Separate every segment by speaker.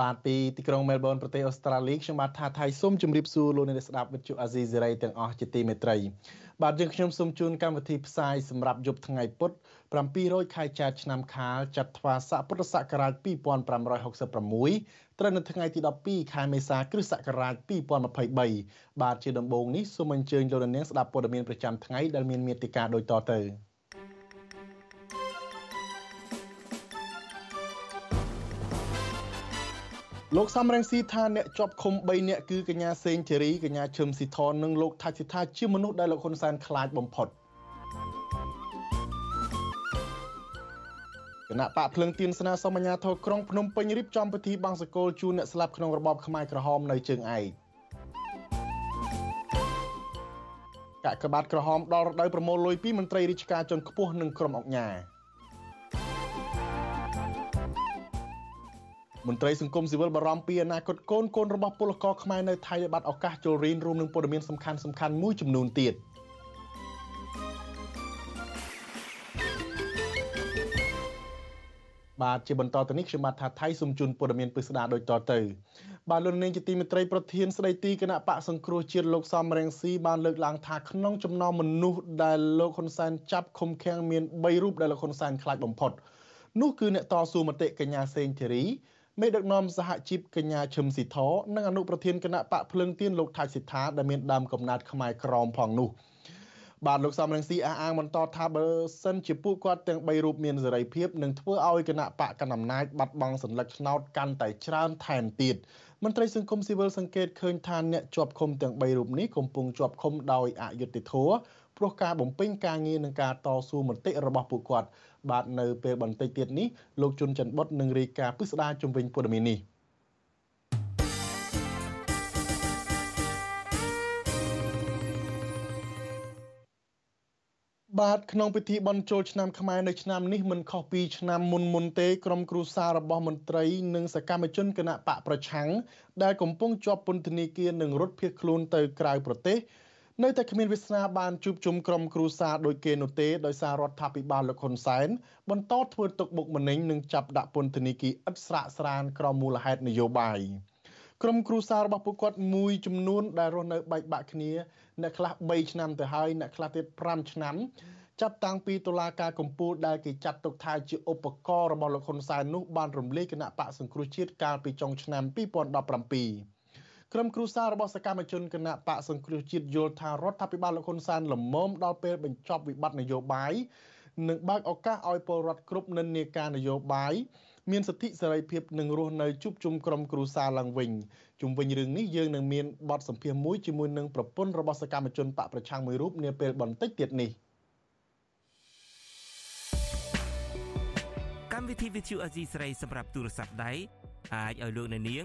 Speaker 1: បាទពីទីក្រុងមែលប៊នប្រទេសអូស្ត្រាលីខ្ញុំបាទថាថៃសូមជម្រាបសួរលោកអ្នកស្ដាប់វិទ្យុអាស៊ីសេរីទាំងអស់ជាទីមេត្រីបាទយើងខ្ញុំសូមជូនកម្មវិធីផ្សាយសម្រាប់យប់ថ្ងៃពុធ700ខែចែកឆ្នាំខាលចត្វាស័កពុទ្ធសករាជ2566ត្រូវនៅថ្ងៃទី12ខែមេសាគ្រិស្តសករាជ2023បាទជាដំបូងនេះសូមអញ្ជើញលោកអ្នកស្ដាប់ព័ត៌មានប្រចាំថ្ងៃដែលមានមេត្តាដូចតទៅ លោកសំរងស៊ីថាអ្នកជាប់ឃុំ3នាក់គឺកញ្ញាសេងធីរីកញ្ញាឈឹមស៊ីថននិងលោកថាច់ស៊ីថាជាមនុស្សដែលលោកហ៊ុនសែនខ្លាចបំផុតគណៈបកភ្លឹងទៀនស្នើសុំអាជ្ញាធរក្រុងភ្នំពេញរៀបចំពិធីបង្សកលជូនអ្នកស្លាប់ក្នុងរបបខ្មែរក្រហមនៅជើងឯកកាកបាទក្រហមដល់រដូវប្រមូលលុយពីមន្ត្រីរាជការជាន់ខ្ពស់និងក្រុមអង្គការ មន្ត្រីសង្គមស៊ីវិលបារម្ភពីអនាគតកូនកូនរបស់ពលករខ្មែរនៅថៃដែលបាត់ឱកាសចូលរៀនរួមនឹងព័ត៌មានសំខាន់សំខាន់មួយចំនួនទៀតបាទជាបន្តទៅនេះខ្ញុំបាទថាថៃសូមជូនព័ត៌មានពិស្ដារដូចតទៅបាទលោកនាងជាទីមេត្រីប្រធានស្ដីទីគណៈបកសង្គ្រោះជាតិលោកសំរងស៊ីបានលើកឡើងថាក្នុងចំណោមមនុស្សដែលលោកហ៊ុនសែនចាប់ឃុំឃាំងមាន3រូបដែលលោកហ៊ុនសែនខ្លាចបំផុតនោះគឺអ្នកតស៊ូមតិកញ្ញាសេងធីរី មេដឹកនាំសហជីពកញ្ញាឈឹមស៊ីធនិងអនុប្រធានគណៈបកភ្លឹងទៀនលោកថាច់សិដ្ឋាដែលមានដើមកំណត់ខ្មែរក្រមផងនោះបាទលោកសំរងស៊ីអះអាងបន្តថាបើសិនជាពួកគាត់ទាំង3រូបមានសេរីភាពនឹងធ្វើឲ្យគណៈបកកណ្ដាលអំណាចបាត់បង់សញ្ញាឆ្នោតកាន់តែច្រើនថែមទៀតមន្ត្រីសង្គមស៊ីវិលសង្កេតឃើញថាអ្នកជាប់ឃុំទាំង3រូបនេះកំពុងជាប់ឃុំដោយអយុត្តិធម៌ ព្រោះការបំពេញការងារនិងការតស៊ូមតិរបស់ពួកគាត់បាទនៅពេលបន្តិចទៀតនេះលោកជុនច័ន្ទបុតនឹងរាយការណ៍ពិស្ដារជំវិញព័ត៌មាននេះបាទក្នុងពិធីបុណ្យចូលឆ្នាំខ្មែរនៅឆ្នាំនេះមិនខុសពីឆ្នាំមុនមុនទេក្រុមគ្រួសាររបស់មន្ត្រីនិងសកម្មជនគណៈបកប្រឆាំងដែលកំពុងជាប់ពន្ធនាគារនិងរត់ភៀសខ្លួនទៅក្រៅប្រទេស នៅតែគ្មានវាសនាបានជួបជុំក្រុមគ្រួសារដោយគេនោះទេដោយសាររដ្ឋាភិបាលលោកហ៊ុនសែនបន្តធ្វើទុកបុកម្នេញនិងចាប់ដាក់ពន្ធនាគារឥតស្រាកស្រានក្រោមមូលហេតុនយោបាយក្រុមគ្រួសាររបស់ពួកគាត់មួយចំនួនដែលរស់នៅបែកបាក់គ្នាអ្នកខ្លះ3ឆ្នាំទៅហើយអ្នកខ្លះទៀត5ឆ្នាំចាប់តាំងពីតុលាការកំពូលដែលគេចាត់ទុកថាជាឧបករណ៍របស់លោកហ៊ុនសែននោះបានរំលាយគណៈបកសង្គ្រោះជាតិកាលពីចុងឆ្នាំ2017 ក្រុមគ្រួសាររបស់សកម្មជនគណៈបកសង្គ្រោះជាតិយល់ថារដ្ឋាភិបាលលោកហ៊ុនសែនលំមដល់ពេលបញ្ចប់វិបត្តិនយោបាយនិងបើកឱកាសឲ្យពលរដ្ឋគ្រប់និន្នាការនយោបាយមានសិទ្ធិសេរីភាពនិងរស់នៅជួបជុំក្រុមគ្រួសារឡើងវិញជុំវិញរឿងនេះយើងនឹងមានបទសម្ភាសន៍មួយជាមួយនឹងប្រពន្ធរបស់សកម្មជនបកប្រឆាំងមួយរូបនាពេលបន្តិចទៀតនេះ
Speaker 2: កម្មវិធី Vithu Azizi ស្រីសម្រាប់ទូរស័ព្ទដៃអាចឲ្យលោកអ្នកនាង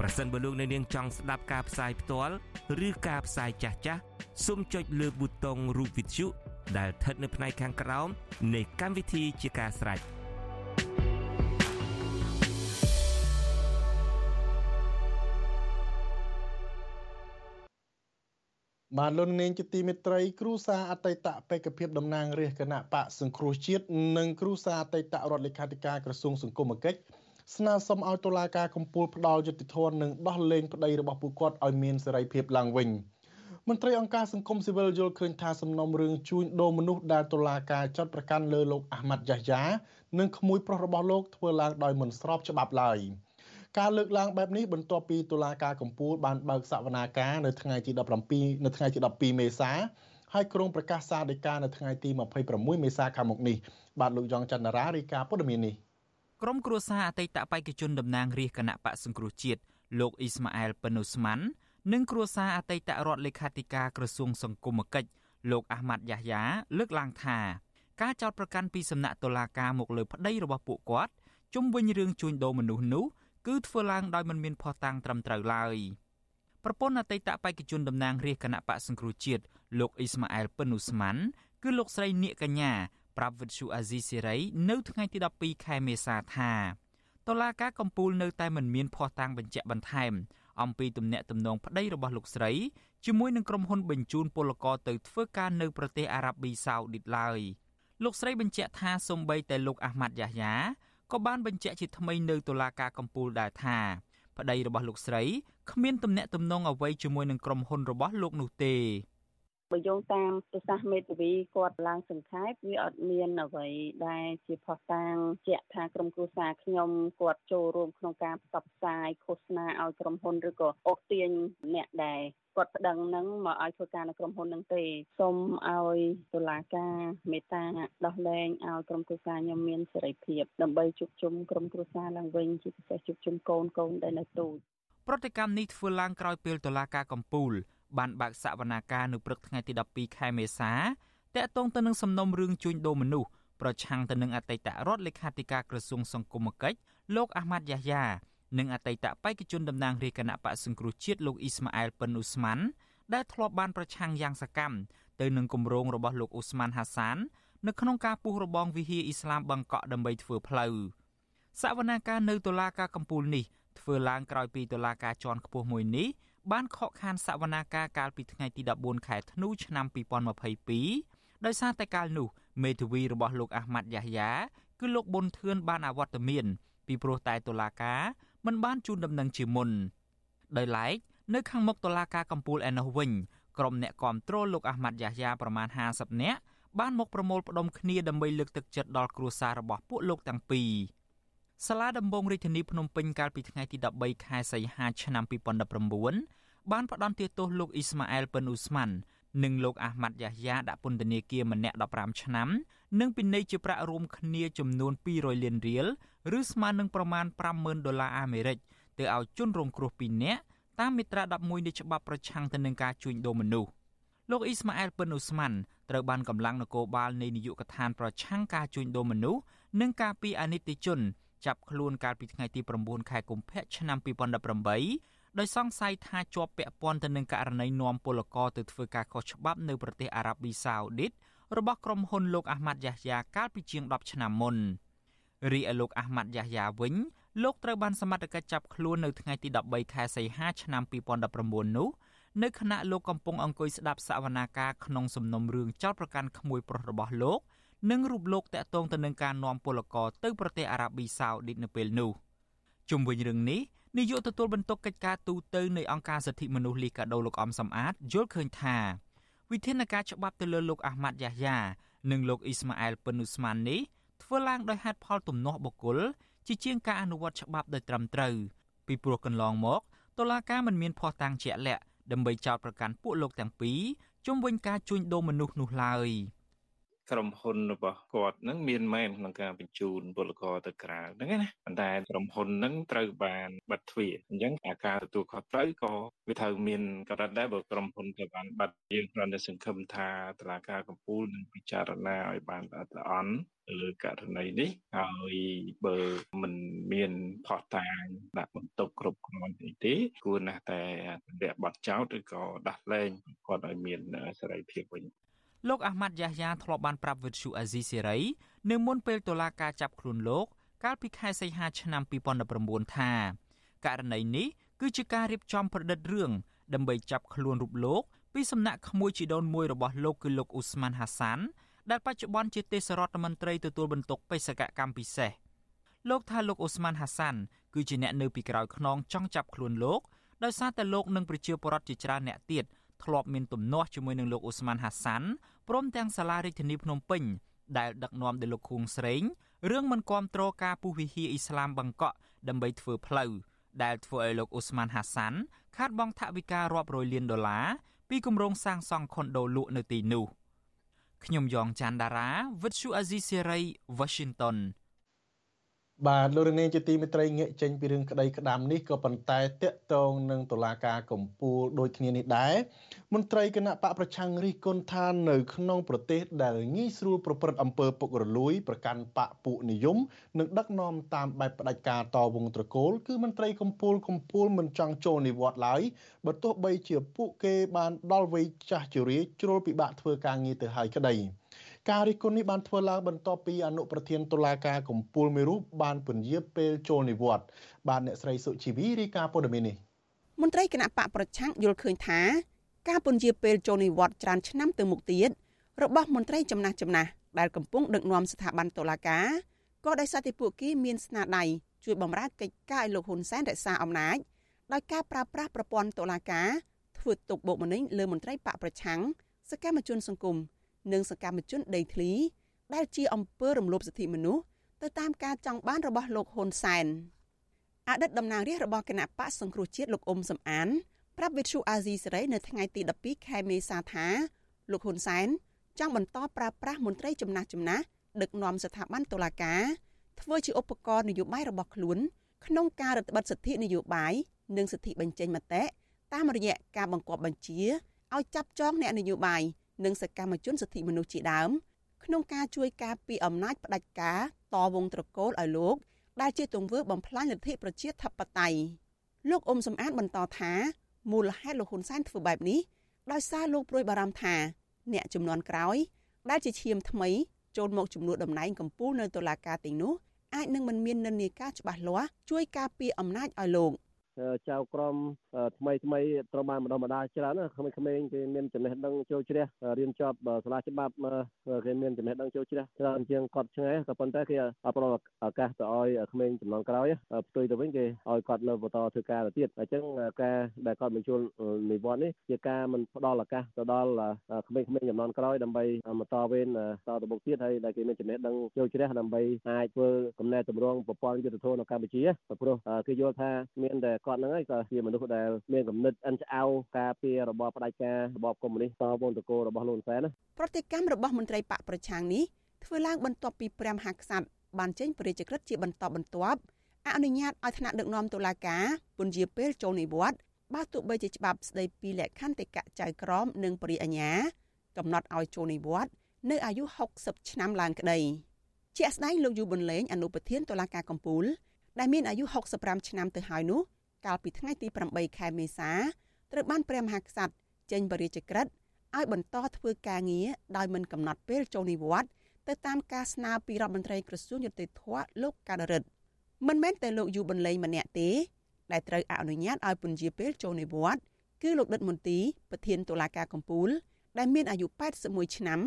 Speaker 2: ប្រសិនបើលោកអ្នកនាងចង់ស្ដាប់ការផ្សាយផ្ទាល់ឬការផ្សាយចាស់ចាស់សូមចុចលើប៊ូតុងរូបវិទ្យុដែលស្ថិតនៅផ្នែកខាងក្រោមនៃកម្មវិធីជាការស្រេច
Speaker 1: បានលន់នាងជាទីមេត្រីគ្រូសាអតីតបេក្ខភាពតំណាងរាជគណៈបកសង្គ្រោះជាតិនិងគ្រូសាអតីតរដ្ឋលេខាធិការក្រសួងសង្គមគិច្ច ស្នើសុំឲ្យតុលាការកំពូលផ្ដាល់យុត្តិធម៌និងដោះលែងប្តីរបស់ពួកគាត់ឲ្យមានសេរីភាពឡើងវិញ។មន្ត្រីអង្គការសង្គមស៊ីវិលយល់ឃើញថាសំណុំរឿងជួញដូរមនុស្សដែលតុលាការចាត់ប្រកាន់លើលោកអាម៉ាត់យ៉ាយ៉ានិងក្មួយប្រុសរបស់លោកធ្វើឡើងដោយមិនស្របច្បាប់ឡើយការលើកឡើងបែបនេះបន្ទាប់ពីតុលាការកំពូលបានបើកសវនាការនៅថ្ងៃទី17នៅថ្ងៃទី12មេសាហើយក្រុងប្រកាសសារដីកានៅថ្ងៃទី26មេសាខាងមុខនេះបាទលោកយ៉ងច័ន្ទរារាយការណ៍ព័ត៌មាននេះ
Speaker 3: ក្រុមគ្រួសារអតីតបេក្ខជនតំណាងរាស្ត្រគណៈបកសង្គ្រោះជាតិលោកអ៊ីស្ម៉ាអែលប៉ានូស្ម៉ាន់និងគ្រួសារអតីតរដ្ឋលេខាធិការក្រសួងសង្គមគិច្ចលោកអាហ្មាត់យ៉ាយ៉ាលើកឡើងថាការចោទប្រកាន់ពីសំណាក់តុលាការមកលើប្តីរបស់ពួកគាត់ជុំវិញរឿងជួញដូរមនុស្សនោះគឺធ្វើឡើងដោយមិនមានភស្តុតាងត្រឹមត្រូវឡើយប្រពន្ធអតីតបេក្ខជនតំណាងរាស្ត្រគណៈបកសង្គ្រោះជាតិលោកអ៊ីស្ម៉ាអែលប៉ិននូស្ម៉ាន់គឺលោកស្រីនៀកកញ្ញា ប្រាប់វិទ្យុអាស៊ីសេរីនៅថ្ងៃទី12ខែមេសាថាតុលាការកំពូលនៅតែមិនមានភស្តុតាងបញ្ជាក់បន្ថែមអំពីទំនាក់ទំនងប្តីរបស់លោកស្រីជាមួយនឹងក្រុមហ៊ុនបញ្ជូនពលករទៅធ្វើការនៅប្រទេសអារ៉ាប៊ីសាអូឌីតឡើយលោកស្រីបញ្ជាក់ថាសូម្បីតែលោកអាហ្មាត់យ៉ាយ៉ាក៏បានបញ្ជាក់ជាថ្មីនៅតុលាការកំពូលដែរថាប្តីរបស់លោកស្រីគ្មានទំនាក់ទំនងអ្វីជាមួយនឹងក្រុមហ៊ុនរបស់លោកនោះទេ
Speaker 4: បើយោងតាមប្រសាសន៍មេធាវីគាត់ឡើងសង្ខេបវាអត់មានអ្វីដែលជាផុសតាងជាក់ថាក្រុមគ្រួសារខ្ញុំគាត់ចូលរួមក្នុងការផ្សព្វផ្សាយឃោសនាឲ្យក្រុមហ៊ុនឬក៏អូសទាញអ្នកដែលគាត់ប្តឹងនឹងមកឲ្យធ្វើការនៅក្រុមហ៊ុននឹងទេសូមឲ្យតុលាការមេត្តាដោះលែងឲ្យក្រុមគ្រួសារខ្ញុំមានសេរីភាពដើម្បីជួបជុំក្រុមគ្រួសារឡើងវិញជាពិសេសជួបជុំកូនកូនដែលនៅទូច
Speaker 3: ប្រតិកម្មនេះធ្វើឡើងក្រោយពេលតុលាការកំពូល បានបើកសវនាការនៅព្រឹកថ្ងៃទី12ខែមេសាតាក់ទងទៅនឹងសំណុំរឿងជួញដូរមនុស្សប្រឆាំងទៅនឹងអតីតរដ្ឋលេខាធិការក្រសួងសង្គមគិច្ចលោកអាម៉ាត់យ៉ាយ៉ានិងអតីតបេក្ខជនតំណាងរាជគណៈបកសង្គ្រោះជាតិលោកអ៊ីស្ម៉ាអែលប៉ិនអ៊ូស្ម៉ាន់ដែលធ្លាប់បានប្រឆាំងយ៉ាងសកម្មទៅនឹងគម្រោងរបស់លោកអ៊ូស្ម៉ាន់ហាសាននៅក្នុងការពុះរបងវិហារអ៊ីស្លាមបង្កក់ដើម្បីធ្វើផ្លូវសវនាការនៅតុលាការកំពូលនេះធ្វើឡើងក្រោយពីតុលាការជាន់ខ្ពស់មួយនេះ បានខកខានសវនាការកាលពីថ្ងៃទី14ខែធ្នូឆ្នាំ2022ដោយសារតែកាលនោះមេធាវីរបស់លោកអាហ្មាត់យ៉ាយ៉ាគឺលោកប៊ុនធឿនបានអវត្តមាន ពីព្រោះតែតុលាការមិនបានជូនដំណឹងជាមុនដោយឡែកនៅខាងមុខតុលាការកំពូលឯណោះវិញក្រុមអ្នកគាំទ្រលោកអាហ្មាត់យ៉ាយ៉ាប្រមាណ50នាក់បានមកប្រមូលផ្ដុំគ្នាដើម្បីលើកទឹកចិត្តដល់គ្រួសាររបស់ពួកលោកទាំងពីរ សាលាដំបងរាជធានីភ្នំពេញកាលពីថ្ងៃទី13ខែសីហាឆ្នាំ2019បានផ្ដន្ទាទោសលោកអ៊ីស្ម៉ាអែលប៉ិនអ៊ូស្ម៉ាន់និងលោកអាហ្មាត់យ៉ាយ៉ាដាក់ពន្ធនាគារម្នាក់15ឆ្នាំនិងពិន័យជាប្រាក់រួមគ្នាចំនួន200លានរៀលឬស្មើនឹងប្រមាណ50,000ដុល្លារអាមេរិកទៅឲ្យជនរងគ្រោះ2នាក់តាមមាត្រា11នៃច្បាប់ប្រឆាំងទៅនឹងការជួញដូរមនុស្សលោកអ៊ីស្ម៉ាអែលប៉ិនអ៊ូស្ម៉ាន់ត្រូវបានកម្លាំងនគរបាលនៃនាយកដ្ឋានប្រឆាំងការជួញដូរមនុស្សនិងការពីអនិច្ចជន ចាប់ខ្លួនកាលពីថ្ងៃទី9ខែកុម្ភៈឆ្នាំ2018ដោយសង្ស័យថាជាប់ពាក់ព័ន្ធទៅនឹងករណីនាំពលករទៅធ្វើការខុសច្បាប់នៅប្រទេសអារ៉ាប៊ីសាអូឌីតរបស់ក្រុមហ៊ុនលោកអាហ្មាត់យ៉ាយ៉ាកាលពីជាង10ឆ្នាំមុនរីឯលោកអាហ្មាត់យ៉ាយ៉ាវិញលោកត្រូវបានសមត្ថកិច្ចចាប់ខ្លួននៅថ្ងៃទី13ខែសីហាឆ្នាំ2019នោះនៅខណៈលោកកំពុងអង្គុយស្ដាប់សវនាការក្នុងសំណុំរឿងចោតប្រកាន់ក្មួយប្រុសរបស់លោក និងរូបលោកតាក់ទងទៅនឹងការនាំពលករទៅប្រទេសអារ៉ាប៊ីសាអូឌីតនៅពេលនោះជុំវិញរឿងនេះនាយកទទួលបន្ទុកកិច្ចការទូតនៃអង្គការសិទ្ធិមនុស្សលីកាដូលោកអំសំអាតយល់ឃើញថាវិធានការច្បាប់ទៅលើលោកអាហ្មាត់យ៉ាយ៉ានិងលោកអ៊ីស្ម៉ាអែលប៉ិននូស្ម៉ាននេះធ្វើឡើងដោយហេតុផលទំនាស់បុគ្គលជាជាងការអនុវត្តច្បាប់ដោយត្រឹមត្រូវពីព្រោះកន្លងមកតុលាការមិនមានភស្តុតាងជាក់លាក់ដើម្បីចោទប្រកាន់ពួកលោកទាំងពីរជុំវិញការជួញដូរមនុស្សនោះឡើយ។
Speaker 5: ក្រុមហ៊ុនរបស់គាត់នឹងមានមែនក្នុងការបញ្ជូនពលករទៅក្រៅហ្នឹងណាប៉ុន្តែក្រុមហ៊ុនហ្នឹងត្រូវបានបិទទ្វារអញ្ចឹងអាការទទួលខុសត្រូវក៏វាត្រូវមានកម្រិតដែរបើក្រុមហ៊ុនទៅបានបិទយើងគ្រាន់តែសង្ឃឹមថាតឡាការកម្ពុជានឹងពិចារណាឲ្យបានល្អិតល្អន់លើករណីនេះហើយបើមិនមានផុសតាងដាក់បន្ទុកគ្រប់គ្រាន់ទេទេគួរណាស់តែទម្លាក់ប័ណ្ណចោតឬក៏ដោះលែងគាត់ឲ្យមានសេរីភាពវិញ
Speaker 3: លោកអាម៉ាត់យ៉ាយ៉ាធ្លាប់បានប្រាប់វិទ្យុអាស៊ីសេរីនៅមុនពេលតុលាការចាប់ខ្លួនលោក កាលពីខែសីហាឆ្នាំ2019ថាករណីនេះគឺជាការរៀបចំប្រឌិតរឿងដើម្បីចាប់ខ្លួនរូបលោកពីសំណាក់ក្មួយជីដូនមួយរបស់លោកគឺលោកអ៊ូស្ម៉ាន់ហាសានដែលបច្ចុប្បន្នជាទេសរដ្ឋមន្ត្រីទទួលបន្ទុកបេសកកម្មពិសេសលោកថាលោកអ៊ូស្ម៉ាន់ហាសានគឺជាអ្នកនៅពីក្រោយខ្នងចង់ចាប់ខ្លួនលោកដោយសារតែលោកនិងប្រជាពលរដ្ឋជាច្រើនអ្នកទៀត ធ្លាប់មានទំនាស់ជាមួយនឹងលោកអ៊ូស្ម៉ាន់ហាសាន់ព្រមទាំងសាលារាជធានីភ្នំពេញដែលដឹកនាំដោយលោកខួងស្រេងរឿងមិនគាំទ្រការពុះវិហារអ៊ីស្លាមបង្កក់ដើម្បីធ្វើផ្លូវដែលធ្វើឲ្យលោកអ៊ូស្ម៉ាន់ហាសាន់ខាត់បង់ថវិការាប់រយលានដុល្លារពីគម្រោងសាងសង់ខុនដូលក់នៅទីនោះខ្ញុំយ៉ងច័ន្ទដារាវិទ្យុអាស៊ីសេរី Washington
Speaker 1: បាទលោករនាងជាទីមេត្រីងាកចេញពីរឿងក្តីក្តាមនេះក៏ប៉ុន្តែតកតងនឹងតុលាការកំពូលដូចគ្នានេះដែរមន្ត្រីគណៈបកប្រឆាំងរិះគន់ថានៅក្នុងប្រទេសដែលងាយស្រួលប្រព្រឹត្តអំពើពុករលួយប្រកាន់បកពួកនិយមនិងដឹកនាំតាមបែបផ្ដាច់ការតវងត្រកូលគឺមន្ត្រីកំពូលកំពូលមិនចង់ចូលនិវត្តន៍ឡើយបើទោះបីជាពួកគេបានដល់វ័យចាស់ជរាជ្រុលពិបាកធ្វើការងារទៅហើយក្តី ការរិះគន់នេះបានធ្វើឡើងបន្ទាប់ពីអនុប្រធានតុលាការកំពូលមួយរូបបានពន្យាពេលចូលនិវត្តន៍បានអ្នកស្រីសុជីវីរាយការណ៍ព័ត៌មាននេះ
Speaker 6: មន្ត្រីគណៈបកប្រឆាំងយល់ឃើញថាការពន្យាពេលចូលនិវត្តន៍ច្រើនឆ្នាំទៅមុខទៀតរបស់មន្ត្រីចំណាស់ចំណាស់ដែលកំពុងដឹកនាំស្ថាប័នតុលាការក៏ដោយសារតែពួកគេមានស្នាដៃជួយបម្រើកិច្ចការឲ្យលោកហ៊ុនសែនរក្សាអំណាចដោយការប្រើប្រាស់ប្រព័ន្ធតុលាការធ្វើទុកបុកម្នេញលើមន្ត្រីបកប្រឆាំងសកម្មជនសង្គម និងសកម្មជនដីធ្លី ដែលជាអំពើរំលោភសិទ្ធិមនុស្សទៅតាមការចង់បានរបស់លោកហ៊ុនសែនអតីតតំណាងរាស្ត្ររបស់គណៈបកសង្គ្រោះជាតិលោកអ៊ុំសំអានប្រាប់វិទ្យុអាស៊ីសេរីនៅថ្ងៃទី12ខែមេសាថាលោកហ៊ុនសែនចង់បន្តប្រើប្រាស់មន្ត្រីចំណាស់ចំណាស់ដឹកនាំស្ថាប័នតុលាការធ្វើជាឧបករណ៍នយោបាយរបស់ខ្លួន ក្នុងការរដ្ឋបិទសិទ្ធិនយោបាយនិងសិទ្ធិបញ្ចេញមតិតាមរយៈការបង្គាប់បញ្ជាឲ្យចាប់ចងអ្នកនយោបាយ និងសកម្មជនសិទ្ធិមនុស្សជាដើមក្នុងការជួយការពីអំណាចផ្ដាច់ការតវងត្រកូលឲ្យលោក ដែលជាទង្វើបំផ្លាញលទ្ធិប្រជាធិបតេយ្យលោកអ៊ុំសំអាតបន្តថាមូលហេតុលោកហ៊ុនសែនធ្វើបែបនេះដោយសារលោកព្រួយបារម្ភថាអ្នកចំនួនក្រោយ ដែលជាឈាមថ្មីចូលមកជំនួសតំណែងកម្ពុជានៅតុលាការទាំងនោះអាចនឹងមិនមាននិន្នាការច្បាស់លាស់ជួយការពារអំណាចឲ្យលោក។
Speaker 7: ចៅក្រមថ្មីថ្មីត្រូវបានបណ្ដុះបណ្ដាលច្រើនក្មេងៗគេមានចំណេះដឹងចូលជ្រះរៀនចប់សាលាច្បាប់គេមានចំណេះដឹងចូលជ្រះច្រើនជាងគាត់ឆ្ងាយក៏ប៉ុន្តែគេផ្ដល់ឱកាសទៅឲ្យក្មេងចំនួនក្រោយផ្ទុយទៅវិញគេឲ្យគាត់នៅបន្តធ្វើការទៅទៀតអញ្ចឹងការដែលគាត់បញ្ជូននិវត្តន៍នេះជាការមិនផ្ដល់ឱកាសទៅដល់ក្មេងៗចំនួនក្រោយដើម្បីបន្តវេនតទៅមុខទៀតហើយដែលគេមានចំណេះដឹងចូលជ្រះដើម្បីអាចធ្វើកំណែតម្រង់ប្រព័ន្ធយុទ្ធធម៌នៅកម្ពុជាព្រោះគេយល់ថាមានតែគាត់ហ្នឹងហើយក៏ជាមនុស្សដែលមានគំនិតអិនឆ្អៅការពាររបបផ្ដាច់ការរបបកុម្មុយនីសតវងតកោរបស់លោកសែនណា
Speaker 6: ប្រតិកម្មរបស់មន្ត្រីបកប្រឆាំងនេះធ្វើឡើងបន្ទាប់ពីព្រះមហាក្សត្របានចេញព្រះរាជក្រឹត្យជាបន្តបន្ទាប់អនុញ្ញាតឲ្យថ្នាក់ដឹកនាំតុលាការពន្យាពេលចូលនិវត្តន៍បើទោះបីជាច្បាប់ស្ដីពីលក្ខន្តិកៈចៅក្រមនិងបរិយាញ្ញាកំណត់ឲ្យចូលនិវត្តន៍នៅអាយុ60ឆ្នាំឡើងក្តីជាក់ស្ដែងលោកយូប៊ុនលេងអនុប្រធានតុលាការកំពូលដែលមានអាយុ65ឆ្នាំទៅហើយនោះ កាលពីថ្ងៃទី8ខែមេសាត្រូវបានព្រះមហាក្សត្រចេញបរិយាចក្រិតឲ្យបន្តធ្វើការងារដោយមិនកំណត់ពេលចូលនិវត្តន៍ទៅតាមការស្នើពីរដ្ឋមន្ត្រីក្រសួងយុតិធធលោកកាដរិទ្ធមិនមែនតែលោកយូប៊ុនលេងម្នាក់ទេដែលត្រូវអនុញ្ញាតឲ្យពន្យាពេលចូលនិវត្តន៍គឺលោកដិតមន្ទីប្រធានតុលាការកំពូល ដែលមានអាយុ81ឆ្នាំ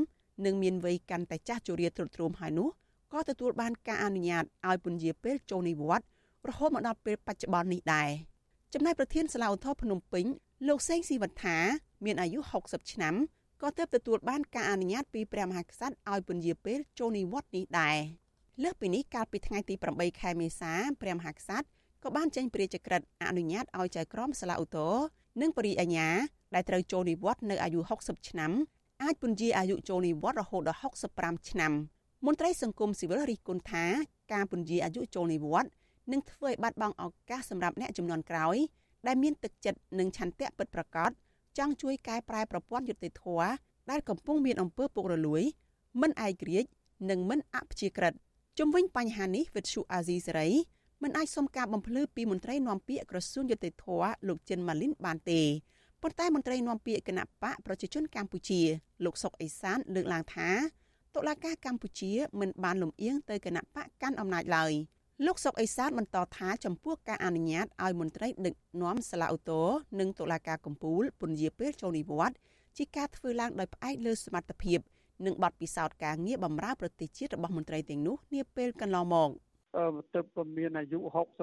Speaker 6: និងមានវ័យកាន់តែចាស់ជរាទ្រុឌទ្រោមហើយនោះក៏ទទួលបានការអនុញ្ញាតឲ្យពន្យាពេលចូលនិវត្តន៍ រហូតមកដល់ពេលបច្ចុប្បន្ននេះដែរចំណែកប្រធានសាលាឧទ្ធរភ្នំពេញលោកសេងស៊ីវត្ថាមានអាយុ60ឆ្នាំក៏ទើបទទួលបានការអនុញ្ញាតពីព្រះមហាក្សត្រឲ្យពន្យាពេលចូលនិវត្តន៍នេះដែរលើសពីនេះកាលពីថ្ងៃទី8ខែមេសាព្រះមហាក្សត្រក៏បានចេញព្រះរាជក្រឹត្យអនុញ្ញាតឲ្យចៅក្រមសាលាឧទ្ធរនិងបរិយាញ្ញាដែលត្រូវចូលនិវត្តន៍នៅអាយុ60ឆ្នាំអាចពន្យាអាយុចូលនិវត្តន៍រហូតដល់65ឆ្នាំមន្ត្រីសង្គមស៊ីវិលរិះគន់ថាការពន្យាអាយុចូលនិវត្តន៍ និងធ្វើឲ្យបាត់បង់ឱកាសសម្រាប់អ្នកចំនួនក្រោយដែលមានទឹកចិត្តនិងឆន្ទៈពិតប្រាកដចង់ជួយកែប្រែប្រព័ន្ធយុតិធធដែលកំពុងមានអំពើពុករលួយ មិនឯករាជ្យនិងមិនអព្យាក្រឹតជំវិញបញ្ហានេះវិទ្យុអាស៊ីសេរីមិនអាចសុំការបំភ្លឺពីមន្ត្រីនាំពាក្យក្រសួងយុតិធធលោកចិនម៉ាលីនបានទេប៉ុន្តែមន្ត្រីនាំពាក្យគណៈបកប្រជាជនកម្ពុជា លោកសុកអេសានលើកឡើងថាតុលាការកម្ពុជាមិនបានលំអៀងទៅគណៈបកកាន់អំណាចឡើយ លោកសុកអេសានបន្តថាចំពោះការអនុញ្ញាតឲ្យមន្ត្រីដឹកនាំសាលាឧទ្ធរនិងតុលាការកំពូលពន្យាពេលចូលនិវត្តន៍ជាការធ្វើឡើងដោយផ្អែកលើសមត្ថភាពនិងបទពិសោធន៍ការងារបម្រើប្រទេសជាតិរបស់មន្ត្រីទាំងនោះនាពេលកន្លងមក
Speaker 8: ទៅក៏មានអាយុ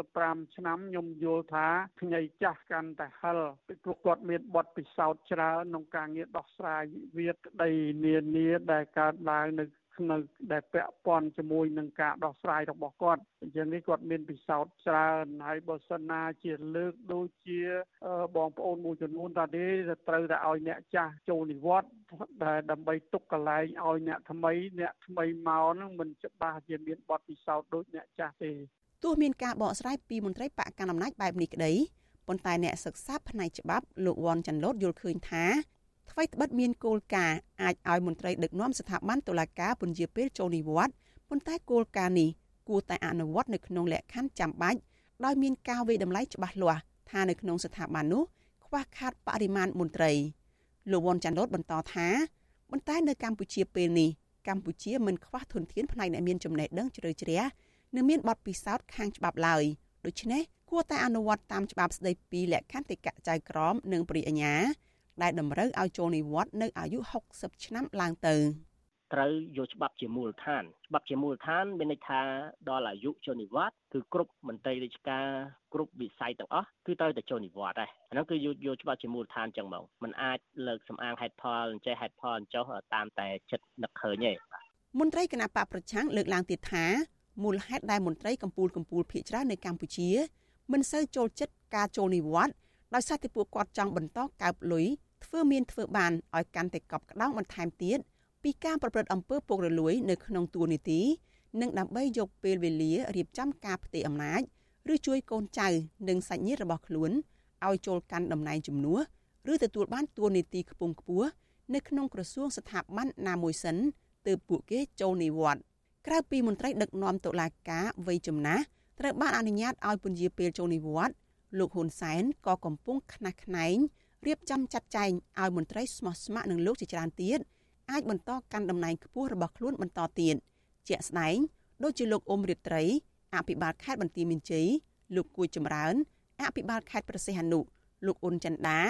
Speaker 8: 65ឆ្នាំខ្ញុំយល់ថាខ្ញីចាស់កាន់តែហិលពីព្រោះគាត់មានបទពិសោធន៍ច្រើនក្នុងការងារដោះស្រាយវិវាទក្តីនានាដែលកើតឡើងនៅ នៅដែលពាក់ព័ន្ធជាមួយនឹងការដោះស្រាយរបស់គាត់អញ្ចឹងនេះគាត់មានពិសោធន៍ច្រើនហើយបើសិនណាជាលើកដូចជាបងប្អូនមួយចំនួនតាទេត្រូវតែឲ្យអ្នកចាស់ចូលនិវត្តន៍ដែលដើម្បីទុកកន្លែងឲ្យអ្នកថ្មីអ្នកថ្មីមកហ្នឹងមិនច្បាស់ជាមានបទពិសោធន៍ដូចអ្នកចាស់ទេ
Speaker 6: ទោះមានការបកស្រាយពីមន្ត្រីបកកណ្ដាលអំណាចបែបនេះក្តីប៉ុន្តែអ្នកសិក្សាផ្នែកច្បាប់លោកវ៉ាន់ចាន់ឡូតយល់ឃើញថា ថ្មីត្បិតមានគោលការណ៍អាចឲ្យមន្ត្រីដឹកនាំស្ថាប័នតុលាការពន្យាពេលចូលនិវត្តន៍ប៉ុន្តែគោលការណ៍នេះគួរតែអនុវត្តនៅក្នុងលក្ខខណ្ឌចាំបាច់ដោយមានការវិតម្លៃច្បាស់លាស់ថានៅក្នុងស្ថាប័ននោះខ្វះខាតបរិមាណមន្ត្រីលោកវ៉ាន់ចាន់ឡូតបន្តថាប៉ុន្តែនៅកម្ពុជាពេលនេះកម្ពុជាមិនខ្វះធនធានផ្នែកអ្នកមានចំណេះដឹងជ្រៅជ្រះនិងមានបទពិសោធន៍ខាងច្បាប់ឡើយដូច្នេះគួរតែអនុវត្តតាមច្បាប់ស្តីពីលក្ខន្តិកៈចៅក្រមនិងព្រះអញ្ញា ដែលតម្រូវឲ្យចូលនិវត្តន៍នៅអាយុ60ឆ្នាំឡើងទៅ
Speaker 9: ត្រូវយកច្បាប់ជាមូលដ្ឋានច្បាប់ជាមូលដ្ឋានមានន័យថាដល់អាយុចូលនិវត្តន៍គឺគ្រប់មន្ត្រីរាជការគ្រប់វិស័យទាំងអស់គឺត្រូវតែចូលនិវត្តន៍ដែរអាហ្នឹងគឺយកយកច្បាប់ជាមូលដ្ឋានចឹងមកมันអាចលើកសំអាងហេតុផលអញ្ចេះហេតុផលអញ្ចោះតាមតែចិត្តនឹកឃើញទេ
Speaker 6: មន្ត្រីគណៈបកប្រឆាំងលើកឡើងទៀតថាមូលហេតុដែលមន្ត្រីកម្ពុជាកម្ពុជាភៀកច្រើននៅកម្ពុជា មិនសូវចូលចិត្តការចូលនិវត្តន៍ដោយសារតែពួកគាត់ចង់បន្តកើបលុយ ធ្វើមានធ្វើបានឲ្យកាន់តែកប់ក្តោងបន្ថែមទៀតពីការប្រព្រឹត្តអំពើពុករលួយនៅក្នុងទួលនីតិនិងដើម្បីយកពេលវេលារៀបចំការផ្ទេរអំណាចឬជួយកូនចៅនិងសាច់ញាតិរបស់ខ្លួនឲ្យចូលកាន់តំណែងជំនួសឬទទួលបានទួលនីតិខ្ពង់ខ្ពស់នៅក្នុងក្រសួងស្ថាប័នណាមួយសិនទើបពួកគេចូលនិវត្តន៍ក្រៅពីមន្ត្រីដឹកនាំតុលាការវ័យចំណាស់ត្រូវបានអនុញ្ញាតឲ្យពន្យាពេលចូលនិវត្តន៍លោកហ៊ុនសែនក៏កំពុងខ្នះខ្នែង រៀបចំចាត់ចែងឲ្យមន្ត្រីស្មោះស្ម័គ្រនឹងលោកជាច្រើនទៀតអាចបន្តកាន់តំណែងខ្ពស់របស់ខ្លួនបន្តទៀតជាក់ស្ដែងដូចជាលោកអ៊ុំរិត្រីអភិបាលខេត្តបន្ទាយមានជ័យលោកគួយចម្រើនអភិបាលខេត្តប្រសិទ្ធអនុលោកអ៊ុនចន្ទដា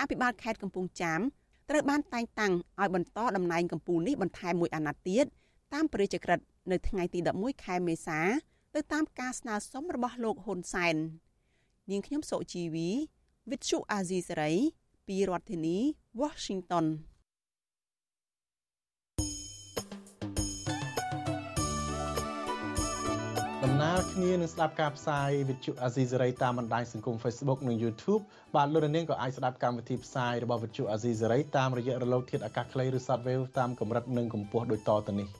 Speaker 6: អភិបាលខេត្តកំពង់ចាមត្រូវបានតែងតាំងឲ្យបន្តតំណែងកម្ពុជានេះបន្ថែមមួយអាណត្តិទៀតតាមព្រះរាជក្រឹត្យនៅថ្ងៃទី11ខែមេសាទៅតាមការស្នើសុំរបស់លោកហ៊ុនសែននាងខ្ញុំសុជីវី វិទ្យុអាស៊ីសេរីពីរដ្ឋធានី Washington
Speaker 1: ដំណើរគ្នានឹងស្ដាប់ការផ្សាយវិទ្យុអាស៊ីសេរីតាមបណ្ដាញសង្គម Facebook និង YouTube បាទលោកនាងក៏អាចស្ដាប់កម្មវិធីផ្សាយរបស់វិទ្យុអាស៊ីសេរីតាមរយៈរលកធាតុអាកាសខ្លីឬ Shortwave តាមកម្រិតនិងកម្ពស់ដូចតទៅនេះ។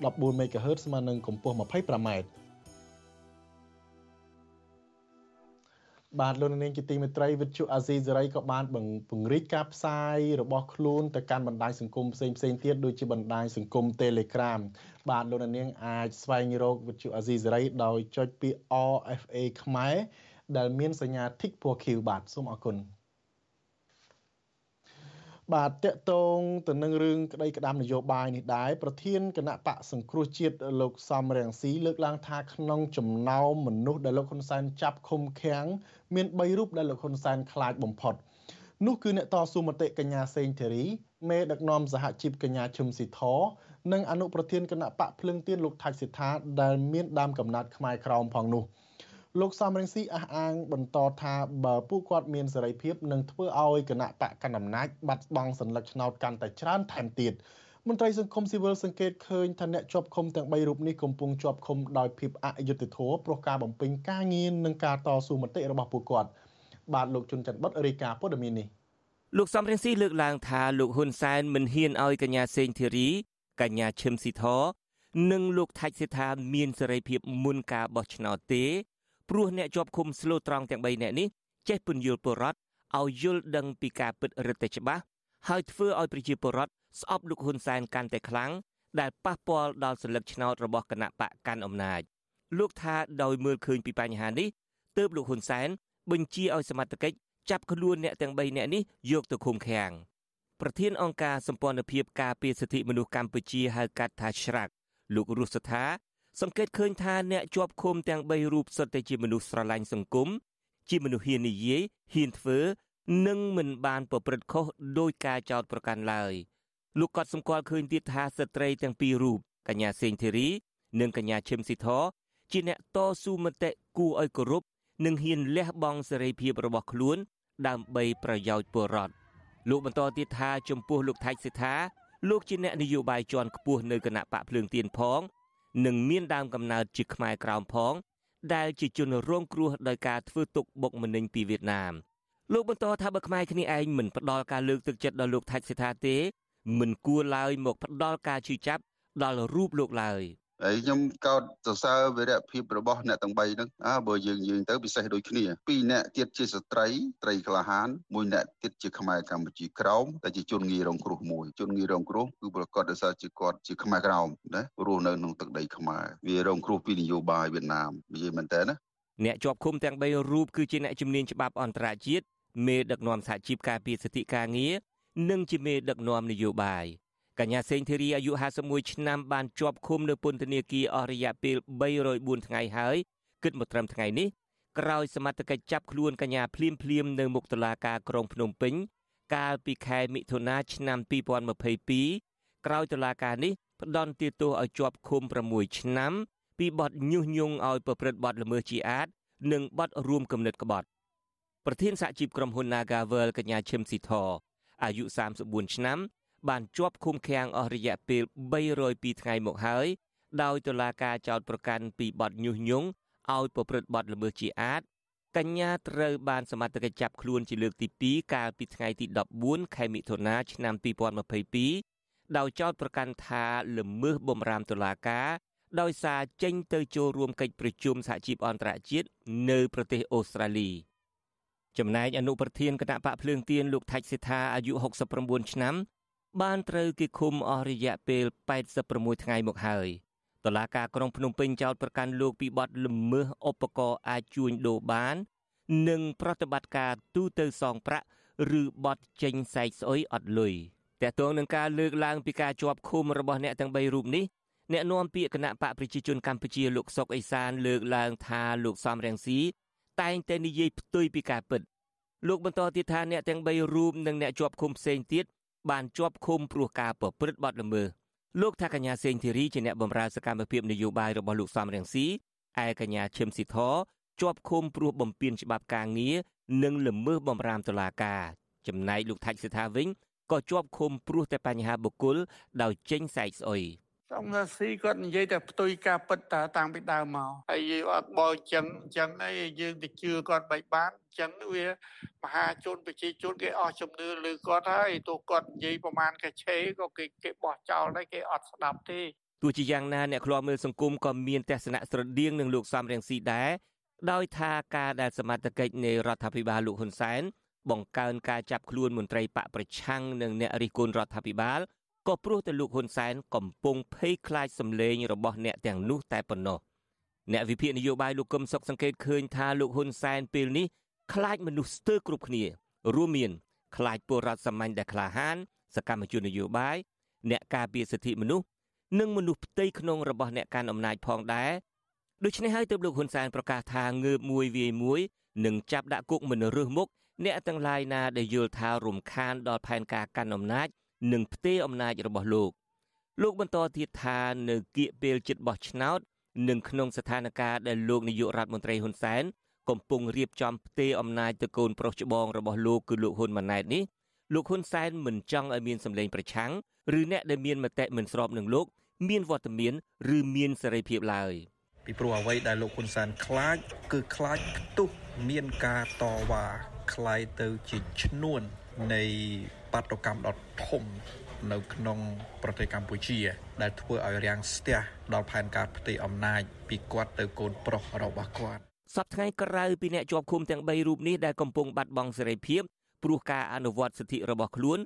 Speaker 1: 14 MHz ស្មើនឹងកម្ពស់ 25m បាទលោកនាងជាទីមេត្រីវិទ្យុអាស៊ីសេរីក៏បានពង្រីកការផ្សាយរបស់ខ្លួនទៅកាន់បណ្ដាញសង្គមផ្សេងផ្សេងទៀតដូចជាបណ្ដាញសង្គម Telegram បាទលោកនាងអាចស្វែងរកវិទ្យុអាស៊ីសេរីដោយចុចពាក្យ RFA ខ្មែរដែលមានសញ្ញា Tick ពណ៌ខៀវបាទសូមអរគុណ បាទតកតងទៅនឹងរឿងក្តីក្តាមនយោបាយនេះដែរប្រធានគណៈបកសង្គ្រោះជាតិលោកសំរងស៊ីលើកឡើងថាក្នុងចំណោមមនុស្សដែលលោកហ៊ុនសែនចាប់ឃុំឃាំងមាន3រូបដែលលោកហ៊ុនសែនខ្លាចបំផុតនោះគឺអ្នកតស៊ូមតិកញ្ញាសេងធីរីមេដឹកនាំសហជីពកញ្ញាឈឹមស៊ីធនិងអនុប្រធានគណៈបកភ្លឹងទៀនលោកថាច់សិដ្ឋាដែលមានដើមកំណត់ខ្មែរក្រមផងនោះ លោកសំរងស៊ីអះអាងបន្តថាបើពួកគាត់មានសេរីភាពនឹងធ្វើឲ្យគណៈបកកណ្ដាលអំណាចបាត់បង់សញ្ញាឆ្នោតកាន់តែច្រើនថែមទៀតមន្ត្រីសង្គមស៊ីវិលសង្កេតឃើញថាអ្នកជាប់ឃុំទាំង3រូបនេះកំពុងជាប់ឃុំដោយភាពអយុត្តិធម៌ព្រោះការបំពេញការងារនិងការតស៊ូមតិរបស់ពួកគាត់បាទលោកជុនច័ន្ទបុតរាយការណ៍ព័ត៌មាននេះ
Speaker 2: លោកសំរងស៊ីលើកឡើងថាលោកហ៊ុនសែនមិនហ៊ានឲ្យកញ្ញាសេងធីរីកញ្ញាឈឹមស៊ីធនិងលោកថាច់សេដ្ឋាមានសេរីភាពមុនការបោះឆ្នោតទេ ព្រោះអ្នកជាប់ឃុំស្លូតត្រង់ទាំង3នាក់នេះចេះពន្យល់ពលរដ្ឋឲ្យយល់ដឹងពីការពិតរឹតតែច្បាស់ហើយធ្វើឲ្យប្រជាពលរដ្ឋស្អប់លោកហ៊ុនសែនកាន់តែខ្លាំងដែលប៉ះពាល់ដល់សន្លឹកឆ្នោតរបស់គណៈបកកាន់អំណាចលោកថាដោយមើលឃើញពីបញ្ហានេះទើបលោកហ៊ុនសែនបញ្ជាឲ្យសមត្ថកិច្ចចាប់ខ្លួនអ្នកទាំង3នាក់នេះយកទៅឃុំឃាំងប្រធានអង្គការសម្ព័ន្ធភាពការពារសិទ្ធិមនុស្សកម្ពុជាហៅកាត់ថាច្រាក់លោករស់សថា សង្កេតឃើញថាអ្នកជាប់ឃុំទាំង3រូបសុទ្ធតែជាមនុស្សស្រឡាញ់សង្គមជាមនុស្សហ៊ាននិយាយហ៊ានធ្វើនិងមិនបានប្រព្រឹត្តខុសដោយការចោទប្រកាន់ឡើយលោកក៏សម្គាល់ឃើញទៀតថាស្ត្រីទាំងពីររូបកញ្ញាសេងធីរី និងកញ្ញាឈឹមស៊ីធជាអ្នកតស៊ូមតិគួរឲ្យគោរពនិងហ៊ានលះបង់សេរីភាពរបស់ខ្លួន ដើម្បីប្រយោជន៍ពលរដ្ឋលោកបន្តទៀតថាចំពោះលោកថៃសិដ្ឋាលោកជាអ្នកនយោបាយជាន់ខ្ពស់នៅគណៈបកភ្លើងទៀនផង និងមានដើមកំណើតជាខ្មែរក្រោមផង ដែលជាជនរងគ្រោះដោយការធ្វើទុកបុកម្នេញពីវៀតណាមលោកបន្តថាបើខ្មែរគ្នាឯងមិនផ្ដល់ការលើកទឹកចិត្តដល់លោកថៃសិដ្ឋាទេ មិនគួរឡើយមកផ្ដល់ការជឿចាប់ដល់រូបលោកឡើយ
Speaker 10: ហើយខ្ញុំកោតសរសើរវីរភាពរបស់អ្នកទាំង3ហ្នឹងអើបើយើងយើងទៅពិសេសដូចគ្នាពីរអ្នកទៀតជាស្ត្រីត្រីក្លាហានមួយអ្នកទៀតជាខ្មែរកម្ពុជាក្រោមតែជាជនងាយរងគ្រោះមួយជនងាយរងគ្រោះគឺប្រកាសដោយសារជាគាត់ជាខ្មែរក្រោមណារស់នៅក្នុងទឹកដីខ្មែរវារងគ្រោះពីនយោបាយវៀតណាមនិយាយមែនតើណា
Speaker 2: អ្នកជាប់ឃុំទាំង3រូបគឺជាអ្នកជំនាញច្បាប់អន្តរជាតិមេដឹកនាំសហជីពការពារសិទ្ធិការងារនិងជាមេដឹកនាំនយោបាយ កញ្ញាសេងធីរីអាយុ51ឆ្នាំបានជាប់ឃុំនៅពន្ធនាគារអស់រយៈពេល304ថ្ងៃហើយគិតមកត្រឹមថ្ងៃនេះក្រោយសមត្ថកិច្ចចាប់ខ្លួនកញ្ញាភ្លាមភ្លាមនៅមុខតុលាការក្រុងភ្នំពេញកាលពីខែមិថុនាឆ្នាំ2022ក្រោយតុលាការនេះផ្ដន្ទាទោសឲ្យជាប់ឃុំ6ឆ្នាំ ពីបទញុះញង់ឲ្យប្រព្រឹត្តបទល្មើសជាអាត និងបទរួមគំនិតក្បត់ប្រធានសហជីពក្រុមហ៊ុន Nagavel កញ្ញាឈឹមស៊ីធអាយុ34ឆ្នាំ បានជាប់ឃុំឃាំងអស់រយៈពេល302ថ្ងៃមកហើយដោយតុលាការចោទប្រកាន់ពីបទញុះញង់ឲ្យប្រព្រឹត្តបទល្មើសជាអាតកញ្ញាត្រូវបានសមត្ថកិច្ចចាប់ខ្លួនជាលើកទី2កាលពីថ្ងៃទី14ខែមិថុនាឆ្នាំ2022ដោយចោទប្រកាន់ថាល្មើសបំរាមតុលាការដោយសារចេញទៅចូលរួមកិច្ចប្រជុំសហជីពអន្តរជាតិនៅប្រទេសអូស្ត្រាលីចំណែកអនុប្រធានគណៈបកភ្លើងទៀនលោកថាច់សេដ្ឋាអាយុ69ឆ្នាំ បានត្រូវគេឃុំអស់រយៈពេល86ថ្ងៃមកហើយតឡាការក្រុងភ្នំពេញចោទប្រកាន់លោកពីបទល្មើសឧបករណ៍អាចជួញដូរបាន និងប្រតិបត្តិការទូទៅសងប្រាក់ឬបទចេញសែកស្អុយអត់លុយតើតើនឹងការលើកឡើងពីការជាប់ឃុំរបស់អ្នកទាំង3រូបនេះអ្នកនាំពាក្យគណៈបកប្រជាជនកម្ពុជាលោកសុកអេសានលើកឡើងថាលោកសំរងស៊ីតែងតែនិយាយផ្ទុយពីការពិតលោកបន្តទៀតថាអ្នកទាំង3រូបនិងអ្នកជាប់ឃុំផ្សេងទៀត បានជាប់ឃុំព្រោះការប្រព្រឹត្តបទល្មើសលោកថាកញ្ញាសេងធីរីជាអ្នកបម្រើសកម្មភាពនយោបាយរបស់លោកសំរងស៊ីឯកញ្ញាឈឹមស៊ីធជាប់ឃុំព្រោះបំពានច្បាប់ការងារនិងល្មើសបំរាមតុលាការចំណែកលោកថាច់សិដ្ឋាវិញក៏ជាប់ឃុំព្រោះតែបញ្ហាបុគ្គលដោយចេញសែកស្អុយ
Speaker 8: សំរាស៊ីគាត់និយាយតែផ្ទុយការពិតតាតាំងពីដើមមកហើយយើងអត់បោអញ្ចឹងអញ្ចឹងអីយើងទៅជឿគាត់បែបបានអញ្ចឹងវាមហាជនប្រជាជនគេអស់ជំនឿលើគាត់ហើយទោះគាត់និយាយប្រមាណកឆេក៏គេគេបោះចោលដែរគេអត់ស្ដាប់ទេ
Speaker 2: ទោះជាយ៉ាងណាអ្នកខ្លោមើលសង្គមក៏មានទស្សនៈស្រដៀងនឹងលោកសំរៀងស៊ីដែរដោយថាការដែលសមត្ថកិច្ចនៃរដ្ឋាភិបាលលោកហ៊ុនសែនបង្កើនការចាប់ខ្លួនមន្ត្រីបកប្រឆាំងនិងអ្នករិះគន់រដ្ឋាភិបាល ក៏ព្រោះតែលោកហ៊ុនសែនកំពុងភ័យខ្លាចសម្លេងរបស់អ្នកទាំងនោះតែប៉ុណ្ណោះអ្នកវិភាគនយោបាយលោកកឹមសុខសង្កេតឃើញថាលោកហ៊ុនសែនពេលនេះខ្លាចមនុស្សស្ទើរគ្រប់គ្នា រួមមានខ្លាចពលរដ្ឋសាមញ្ញដែលក្លាហាន សកម្មជននយោបាយអ្នកការពារសិទ្ធិមនុស្សនិងមនុស្សផ្ទៃក្នុងរបស់អ្នកកាន់អំណាចផងដែរដូច្នេះហើយទើបលោកហ៊ុនសែនប្រកាសថាងើបមួយវាយមួយនឹងចាប់ដាក់គុកមិនរើសមុខអ្នកទាំងឡាយណាដែលយល់ថារំខានដល់ផែនការកាន់អំណាច និងផ្ទេរអំណាចរបស់លោកលោកបន្តទៀតថានៅគៀកពេលជិតបោះឆ្នោតនិងក្នុងស្ថានភាពដែលលោកនាយករដ្ឋមន្ត្រីហ៊ុនសែនកំពុងរៀបចំផ្ទេរអំណាចទៅកូនប្រុសច្បងរបស់លោកគឺលោកហ៊ុនម៉ាណែតនេះលោកហ៊ុនសែនមិនចង់ឲ្យមានសម្លេងប្រឆាំងឬអ្នកដែលមានមតិមិនស្របនឹងលោក មានវត្តមានឬមានសេរីភាពឡើយ
Speaker 11: ពីព្រោះអ្វីដែលលោកហ៊ុនសែនខ្លាច គឺខ្លាចផ្ទុះមានការតវ៉ាខ្លាយទៅជាឈ្នួននៃ បាតុកម្មដ៏ធំនៅក្នុងប្រទេសកម្ពុជា ដែលធ្វើឲ្យរាំងស្ទះដល់ផែនការផ្ទៃអំណាចពីគាត់ទៅកូនប្រុសរបស់គាត់
Speaker 2: សប្តាហ៍ក្រៅពីអ្នកជាប់ឃុំទាំង3រូបនេះដែលកំពុងបាត់បង់សេរីភាពព្រោះការអនុវត្តសិទ្ធិរបស់ខ្លួន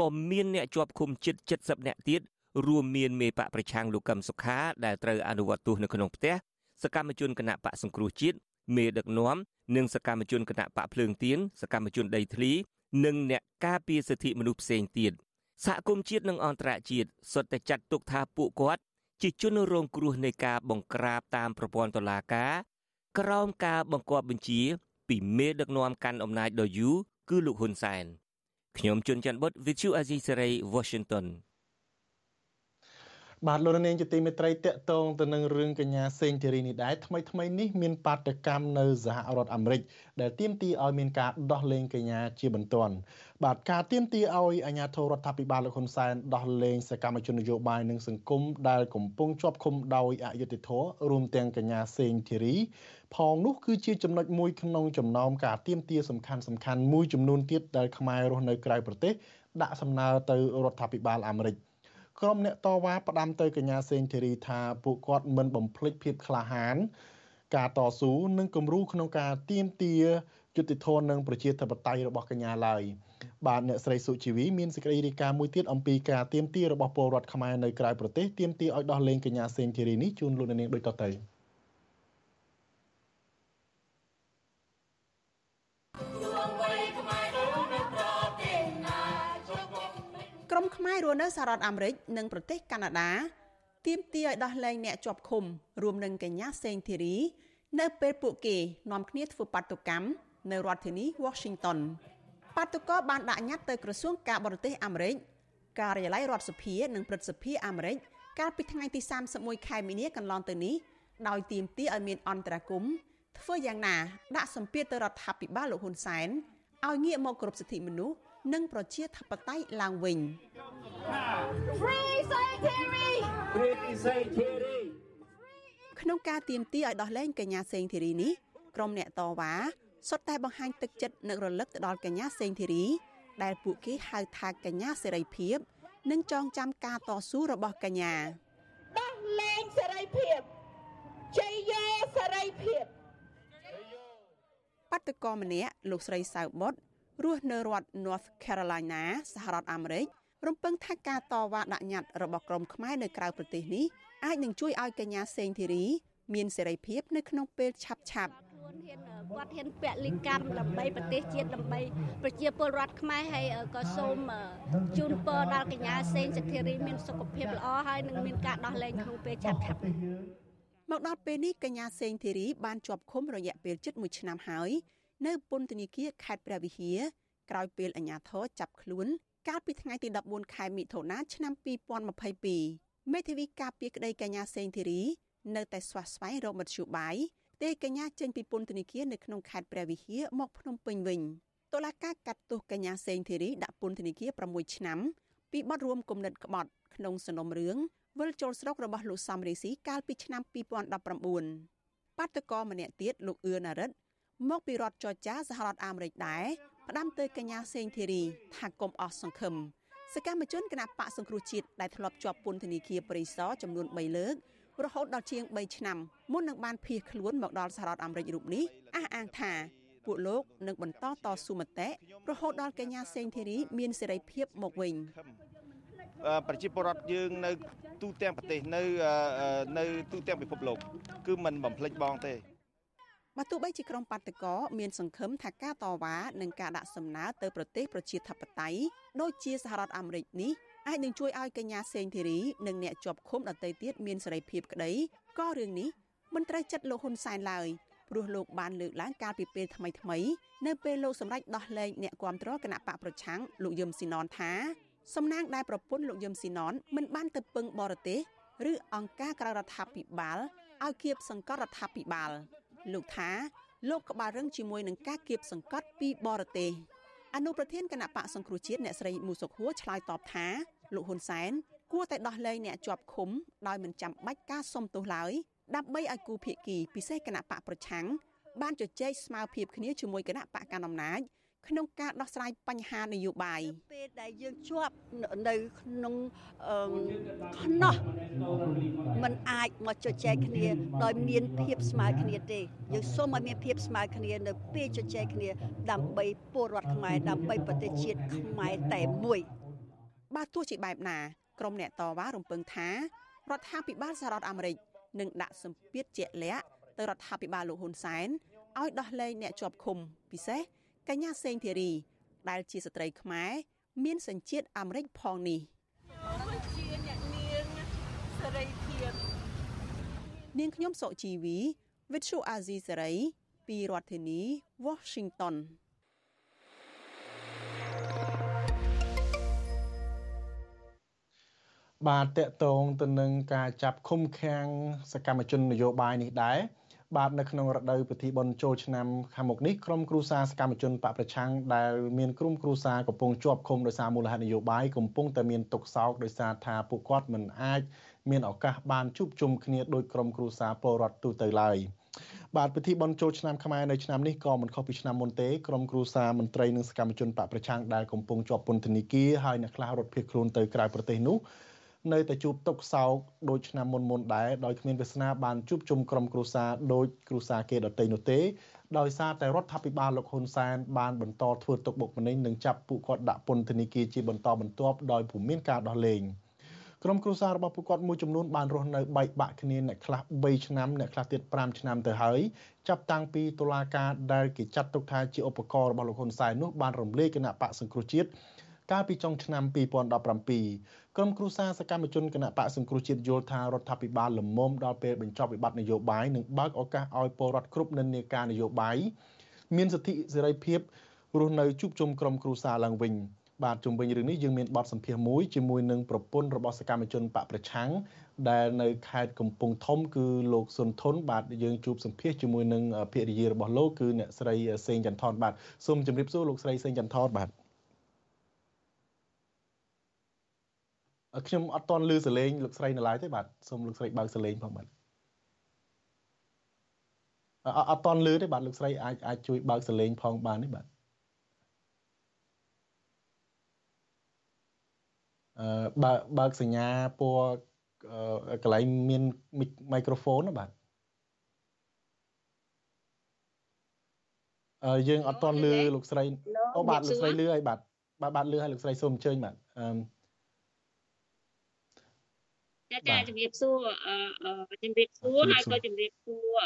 Speaker 2: ក៏មានអ្នកជាប់ឃុំជិត70នាក់ទៀតរួមមានមេបកប្រឆាំងលោកកឹមសុខាដែលត្រូវអនុវត្តទោសនៅក្នុងផ្ទះសកម្មជនគណៈបកសង្គ្រោះជាតិមេដឹកនាំនិងសកម្មជនគណៈបកភ្លើងទៀនសកម្មជនដីធ្លី និងអ្នកការពារសិទ្ធិមនុស្សផ្សេងទៀតសហគមន៍ជាតិនិងអន្តរជាតិសុទ្ធតែចាត់ទុកថាពួកគាត់ជាជនរងគ្រោះនៃការបង្ក្រាបតាមប្រព័ន្ធតុលាការក្រោមការបង្គាប់បញ្ជាពីមេដឹកនាំកាន់អំណាចដ៏យូរគឺលោកហ៊ុនសែនខ្ញុំជួនច័ន្ទបុត Vithu Azisery Washington
Speaker 1: បាទលោកនាងជាទីមេត្រីតកតងទៅនឹងរឿងកញ្ញាសេងធីរីនេះដែរថ្មីថ្មីនេះមានបាតកម្មនៅសហរដ្ឋអាមេរិកដែលទាមទារឲ្យមានការដោះលែងកញ្ញាជាបន្ទាន់បាទការទាមទារឲ្យអាជ្ញាធររដ្ឋាភិបាលលោកហ៊ុនសែនដោះលែងសកម្មជននយោបាយនិងសង្គមដែលកំពុងជាប់ឃុំដោយអយុត្តិធម៌រួមទាំងកញ្ញាសេងធីរីផងនោះគឺជាចំណុចមួយក្នុងចំណោមការទាមទារសំខាន់សំខាន់មួយចំនួនទៀតដែលខ្មែររស់នៅក្រៅប្រទេសដាក់សំណើទៅរដ្ឋាភិបាលអាមេរិក ក្រុមអ្នកតវ៉ាផ្ដាំទៅកញ្ញាសេងធីរីថាពួកគាត់មិនបំភ្លេចភាពក្លាហាន ការតស៊ូនិងគំរូក្នុងការទាមទារយុត្តិធម៌និងប្រជាធិបតេយ្យរបស់កញ្ញាឡើយបាទអ្នកស្រីសុជីវីមានសេចក្តីរាយការណ៍មួយទៀតអំពីការទាមទាររបស់ពលរដ្ឋខ្មែរនៅក្រៅប្រទេសទាមទារឲ្យដោះលែងកញ្ញាសេងធីរីនេះជូនលោកនាងដូចតទៅ
Speaker 6: ខ្មែររស់នៅសហរដ្ឋអាមេរិកនិងប្រទេសកាណាដាទាមទារឲ្យដោះលែងអ្នកជាប់ឃុំរួមនឹងកញ្ញាសេងធីរី នៅពេលពួកគេនាំគ្នាធ្វើបាតុកម្មនៅរដ្ឋធានី Washington បាតុករបានដាក់ញត្តិទៅក្រសួងការបរទេសអាមេរិកការិយាល័យរដ្ឋសភានិងព្រឹទ្ធសភាអាមេរិកកាលពីថ្ងៃទី31ខែមីនាកន្លងទៅនេះដោយទាមទារឲ្យមានអន្តរាគមធ្វើយ៉ាងណា ដាក់សម្ពាធទៅរដ្ឋាភិបាលលោកហ៊ុនសែនឲ្យងាកមកគោរពសិទ្ធិមនុស្ស និងប្រជាធិបតេយ្យឡើងវិញ
Speaker 12: Free Sanctuary Free Sanctuary
Speaker 6: ក្នុងការទៀមទីឲ្យដោះលែងកញ្ញាសេងធីរីនេះក្រុមអ្នកតវ៉ាសុទ្ធតែបង្ហាញទឹកចិត្តនឹករលឹកទៅដល់កញ្ញាសេងធីរីដែលពួកគេហៅថាកញ្ញាសេរីភាព និងចងចាំការតស៊ូរបស់កញ្ញា
Speaker 12: ដោះលែងសេរីភាពជ័យយោសេរីភាព
Speaker 6: បដិករម្នាក់លោកស្រីសៅបុត រស់នៅរដ្ឋ North Carolina សហរដ្ឋអាមេរិករំពឹងថាការតវ៉ាដាក់ញត្តិរបស់ក្រុមខ្មែរនៅក្រៅប្រទេសនេះអាចនឹងជួយឲ្យកញ្ញាសេងធីរី មានសេរីភាពនៅក្នុងពេលឆាប់ឆាប់
Speaker 13: គាត់ហ៊ានពលិកម្មដើម្បីប្រទេសជាតិដើម្បីប្រជាពលរដ្ឋខ្មែរហើយក៏សូមជូនពរដល់កញ្ញាសេងសធារីមានសុខភាពល្អហើយនឹងមានការដោះលែងក្នុងពេលឆាប់ឆាប់
Speaker 6: មកដល់ពេលនេះកញ្ញាសេងធីរីបានជាប់ឃុំរយៈពេលជិត1ឆ្នាំហើយ នៅពន្ធនាគារខេត្តព្រះវិហារក្រោយពេលអាជ្ញាធរចាប់ខ្លួន កាលពីថ្ងៃទី14ខែមិថុនាឆ្នាំ2022មេធាវីការពារក្តីកញ្ញាសេងធីរីនៅតែស្វះស្វែងរកមធ្យោបាយទេកញ្ញាចេញពីពន្ធនាគារនៅក្នុងខេត្តព្រះវិហារមកភ្នំពេញវិញតុលាការកាត់ទោសកញ្ញាសេងធីរីដាក់ពន្ធនាគារ6ឆ្នាំពីបទរួមគំនិតក្បត់ក្នុងសំណុំរឿងវិលចូលស្រុករបស់លោកសំរីស៊ីកាលពីឆ្នាំ2019បាតកោម្នាក់ទៀតលោកអឿណារិត មកពីរដ្ឋចរចាសហរដ្ឋអាមេរិកដែរផ្ដាំទៅកញ្ញាសេងធីរីថាកុំអស់សង្ឃឹមសកម្មជនគណៈបកសង្គ្រោះជាតិដែលធ្លាប់ជាប់ពន្ធនាគារប៉ារីសចំនួន3លើករហូតដល់ជាង3ឆ្នាំមុននឹងបានភៀសខ្លួនមកដល់សហរដ្ឋអាមេរិករូបនេះអះអាងថាពួកលោកនឹងបន្តតស៊ូមតិរហូតដល់កញ្ញាសេងធីរីមានសេរីភាពមកវិញ
Speaker 14: ប្រជាពលរដ្ឋយើងនៅទូទាំងប្រទេសនៅនៅទូទាំងពិភពលោកគឺមិនបំភ្លេចបងទេ
Speaker 6: បើទោះបីជាក្រុមបាតកោមានសង្ឃឹមថាការតវ៉ានិងការដាក់សំណើទៅប្រទេសប្រជាធិបតេយ្យដូចជាសហរដ្ឋអាមេរិកនេះអាចនឹងជួយឲ្យកញ្ញាសេងធីរីនិងអ្នកជាប់ឃុំដទៃទៀតមានសេរីភាពក្តីក៏រឿងនេះមិនត្រូវចិត្តលោកហ៊ុនសែនឡើយព្រោះលោកបានលើកឡើងកាលពីពេលថ្មីថ្មីនៅពេលលោកសម្រេចដោះលែងអ្នកគាំទ្រគណៈបកប្រឆាំងលោកយឹមស៊ីណនថាសំណាងដែលប្រពន្ធលោកយឹមស៊ីណនមិនបានទៅពឹងបរទេសឬអង្គការក្រៅរដ្ឋាភិបាលឲ្យគៀបសង្កត់រដ្ឋាភិបាល លោកថាលោកក្បាលរឹងជាមួយនឹងការគៀបសង្កត់ពីបរទេសអនុប្រធានគណៈបកសង្គ្រោះជាតិអ្នកស្រីមូសុខហួរឆ្លើយតបថាលោកហ៊ុនសែនគួរតែដោះលែងអ្នកជាប់ឃុំដោយមិនចាំបាច់ការសុំទោសឡើយដើម្បីឲ្យគូភាគីពិសេសគណៈបកប្រឆាំងបានជជែកស្មារភាពគ្នាជាមួយគណៈបកកណ្ដាលអំណាច ក្នុងការដោះស្រាយបញ្ហានយោបាយ
Speaker 13: ពេលដែលយើងជាប់នៅក្នុងខ្នោះมันអាចមកជជែកគ្នាដោយមានភាពស្មើគ្នាទេយើងសូមឲ្យមានភាពស្មើគ្នានៅពេលជជែកគ្នា ដើម្បីពលរដ្ឋខ្មែរដើម្បីប្រទេសជាតិខ្មែរតែមួយ
Speaker 6: បើទោះជាបែបណាក្រុមអ្នកតវ៉ារំពឹងថារដ្ឋាភិបាលសហរដ្ឋអាមេរិកនឹងដាក់សម្ពាធជាក់លាក់ទៅរដ្ឋាភិបាលលោកហ៊ុនសែនឲ្យដោះលែងអ្នកជាប់ឃុំពិសេស កញ្ញាសេងធីរី ដែលជាស្ត្រីខ្មែរមានសញ្ជាតិអាមេរិកផងនេះជាអ្នកនាងសេរីភាពនាងខ្ញុំសុជីវី Vithu Azizi Saray ពីរដ្ឋធានី Washington
Speaker 1: បាទតកតងទៅនឹងការចាប់ឃុំឃាំងសកម្មជននយោបាយនេះដែរ បាទនៅក្នុងរដូវពិធីបុណ្យចូលឆ្នាំខាងមុខនេះក្រុមគ្រួសារសកម្មជនបកប្រឆាំងដែលមានក្រុមគ្រួសារកំពុងជាប់ឃុំដោយសារមូលហេតុនយោបាយកំពុងតែមានទុក្ខសោកដោយសារថាពួកគាត់មិនអាចមានឱកាសបានជួបជុំគ្នាដោយក្រុមគ្រួសារពលរដ្ឋទូទៅឡើយបាទពិធីបុណ្យចូលឆ្នាំខ្មែរនៅឆ្នាំនេះក៏មិនខុសពីឆ្នាំមុនទេក្រុមគ្រួសារមន្ត្រីនិងសកម្មជនបកប្រឆាំងដែលកំពុងជាប់ពន្ធនាគារហើយអ្នកខ្លះរត់ភៀសខ្លួនទៅក្រៅប្រទេសនោះ នៅតែជួបទុកសោកដូចឆ្នាំមុនមុនដែរដោយគ្មានវាសនាបានជួបជុំក្រុមគ្រួសារដូចគ្រួសារគេដទៃនោះទេដោយសារតែរដ្ឋាភិបាលលោកហ៊ុនសែនបានបន្តធ្វើទុកបុកម្នេញនិងចាប់ពួកគាត់ដាក់ពន្ធនាគារជាបន្តបន្ទាប់ដោយពុំមានការដោះលែងក្រុមគ្រួសាររបស់ពួកគាត់មួយចំនួនបានរស់នៅបែកបាក់គ្នាអ្នកខ្លះ3ឆ្នាំអ្នកខ្លះទៀត5ឆ្នាំទៅហើយចាប់តាំងពីតុលាការដែលគេចាត់ទុកថាជាឧបករណ៍របស់លោកហ៊ុនសែននោះបានរំលាយគណៈបកសង្គ្រោះជាតិ កាលពីចុងឆ្នាំ2017ក្រុមគ្រួសារសកម្មជនគណៈបកសង្គ្រោះជាតិយល់ថារដ្ឋាភិបាលលំមុំដល់ពេលបញ្ចប់វិបត្តិនយោបាយនិងបើកឱកាសឲ្យពលរដ្ឋគ្រប់និន្នាការនយោបាយមានសិទ្ធិសេរីភាពរស់នៅជួបជុំក្រុមគ្រួសារឡើងវិញបាទជុំវិញរឿងនេះយើងមានបទសម្ភាសន៍មួយជាមួយនឹងប្រពន្ធរបស់សកម្មជនបកប្រឆាំងដែលនៅខេត្តកំពង់ធំគឺលោកសុនធនបាទយើងជួបសម្ភាសន៍ជាមួយនឹងភរិយារបស់លោកគឺអ្នកស្រីសេងចន្ទថនបាទសូមជម្រាបសួរលោកស្រីសេងចន្ទថនបាទ ខ្ញុំអត់តន់លឺសលេងលោកស្រីនៅឡើយទេបាទសូមលោកស្រីបើកសលេងផងបាទអត់តន់លឺទេបាទលោកស្រីអាចអាចជួយបើកសលេងផងបានទេបាទអឺបើបើកសញ្ញាពណ៌កន្លែងមានមីក្រូហ្វូនណាបាទអឺយើងអត់តន់លឺលោកស្រីអូបាទលោកស្រីលឺហើយបាទបាទបាទលឺហើយលោកស្រីសូមអញ្ជើញបាទអឺ
Speaker 15: ចាចាជំរាបសួរជំរាបសួរហើយក៏ជំរាបសួរ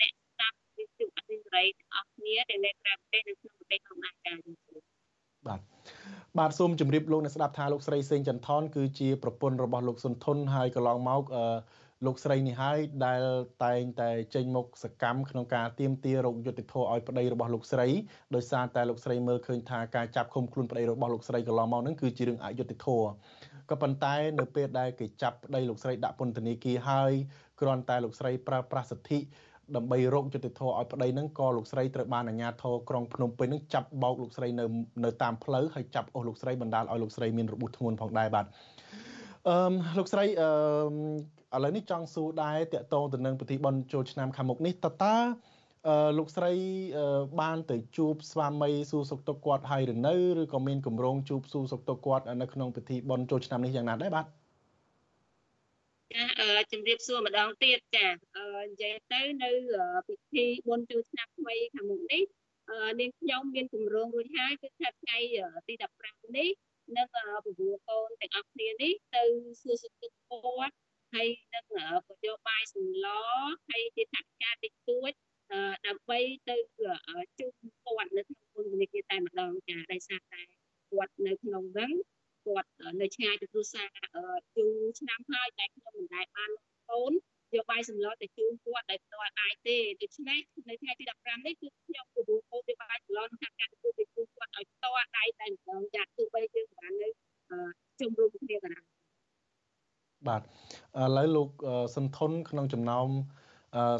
Speaker 15: អ្នកស្ដាប់វិទ្យុអសិរ័យទាំងអស់គ្នាទាំងនៅក្រៅប្រទេសនិងក្នុងប្រទេសផងដែរចាជំរាប
Speaker 1: បាទបាទសូមជម្រាបលោកអ្នកស្ដាប់ថាលោកស្រីសេងចន្ទថនគឺជាប្រពន្ធរបស់លោកសុនធនហើយកន្លងមកអឺលោកស្រីនេះហើយដែលតែងតែចេញមុខសកម្មក្នុងការទៀមទារោគយុទ្ធធរឲ្យប្តីរបស់លោកស្រីដោយសារតែលោកស្រីមើលឃើញថាការចាប់ឃុំខ្លួនប្តីរបស់លោកស្រីកន្លងមកនឹងគឺជារឿងអយុត្តិធម៌ ក៏ប៉ុន្តែនៅពេលដែលគេចាប់ប្តីលោកស្រីដាក់ពន្ធនាគារហើយគ្រាន់តែលោកស្រីប្រើប្រាស់សិទ្ធិដើម្បីរកយុត្តិធម៌ឲ្យប្តីនឹងក៏លោកស្រីត្រូវបានអាជ្ញាធរក្រុងភ្នំពេញនឹងចាប់បោកលោកស្រីនៅនៅតាមផ្លូវហើយចាប់អស់លោកស្រីបណ្ដាលឲ្យលោកស្រីមានរបួសធ្ងន់ផងដែរបាទអឺលោកស្រីអឺឥឡូវនេះចង់សួរដែរតកតងទៅនឹងពិធីបុណ្យចូលឆ្នាំខាងមុខនេះតើតើ លោកស្រីបានទៅជួបស្វាមីសួរសុខទុក្ខគាត់ហើយឬនៅឬក៏មានកម្រងជួបសួរសុខទុក្ខគាត់នៅក្នុងពិធីបុណ្យចូលឆ្នាំនេះយ៉ាងណាដែរបាទ
Speaker 15: ចាជំរាបសួរម្ដងទៀតចានិយាយទៅនៅពិធីបុណ្យចូលឆ្នាំថ្មីខាងមុខនេះនាងខ្ញុំមានគម្រោងរួចហើយគឺថាថ្ងៃទី15នេះនឹងពពោះកូនទាំងអស់គ្នានេះទៅសួរសុខទុក្ខគាត់ហើយនឹងក៏យកបាយសម្លហើយជាថវិកាតិចតួច ដើម្បីទៅជួបគាត់នៅក្នុងពន្ធនាគារតែម្ដងចាដោយសារតែគាត់នៅក្នុងហ្នឹងគាត់នៅឆ្ងាយពីគ្រួសារយូរឆ្នាំហើយតែខ្ញុំមិនដែលបានកូនយកបាយសម្លទៅជូនគាត់ដោយផ្ទាល់អាចទេដូច្នេះនៅថ្ងៃទី15នេះគឺខ្ញុំពពោះកូនយកបាយសម្លនឹងថាការទទួលទៅជូនគាត់ឲ្យផ្ទាល់ដៃតែម្ដងចាទោះបីយើងបាននៅជុំរួមគ្នាក៏ដោយ
Speaker 1: បាទឥឡូវលោកសន្ធុនក្នុងចំណោម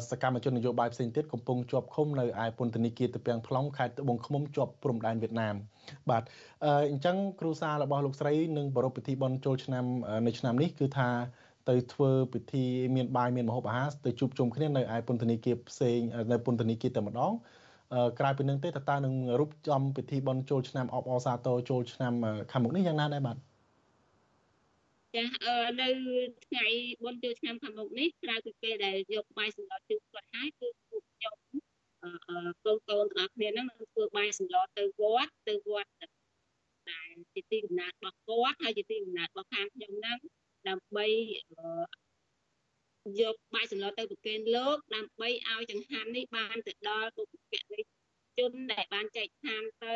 Speaker 1: សកម្មជននយោបាយផ្សេងទៀតកំពុងជាប់ឃុំនៅឯពន្ធនាគារតពាំង plong ខេត្តត្បូងឃ្មុំជាប់ព្រំដែនវៀតណាមបាទអញ្ចឹងគ្រូសារបស់លោកស្រីនឹងប្រារព្ធពិធីបុណ្យចូលឆ្នាំនៅឆ្នាំនេះគឺថាទៅធ្វើពិធីមានបាយមានម្ហូបអាហារទៅជួបជុំគ្នានៅឯពន្ធនាគារផ្សេងនៅពន្ធនាគារតែម្ដងក្រៅពីនឹងទេតើតើនឹងរូបចំពិធីបុណ្យចូលឆ្នាំអបអសាទរចូលឆ្នាំខាងមុខនេះយ៉ាងណាដែរបាទ
Speaker 15: ចានៅថ្ងៃបុណ្យចូលឆ្នាំខាងមុខនេះក្រៅពីពេលដែលយកបាយសម្លជូនគាត់ហើយគឺពួកខ្ញុំកូនកូនទាំងអស់គ្នាហ្នឹងនឹងធ្វើបាយសម្លទៅវត្តទៅវត្តដែលជាទីកំណើតរបស់គាត់ហើយជាទីកំណើតរបស់ខាងខ្ញុំហ្នឹងដើម្បីយកបាយសម្លទៅប្រគេនលោកដើម្បីឲ្យចង្ហាន់នេះបានទៅដល់បុព្វការីជនដែលបានចែកឋានទៅ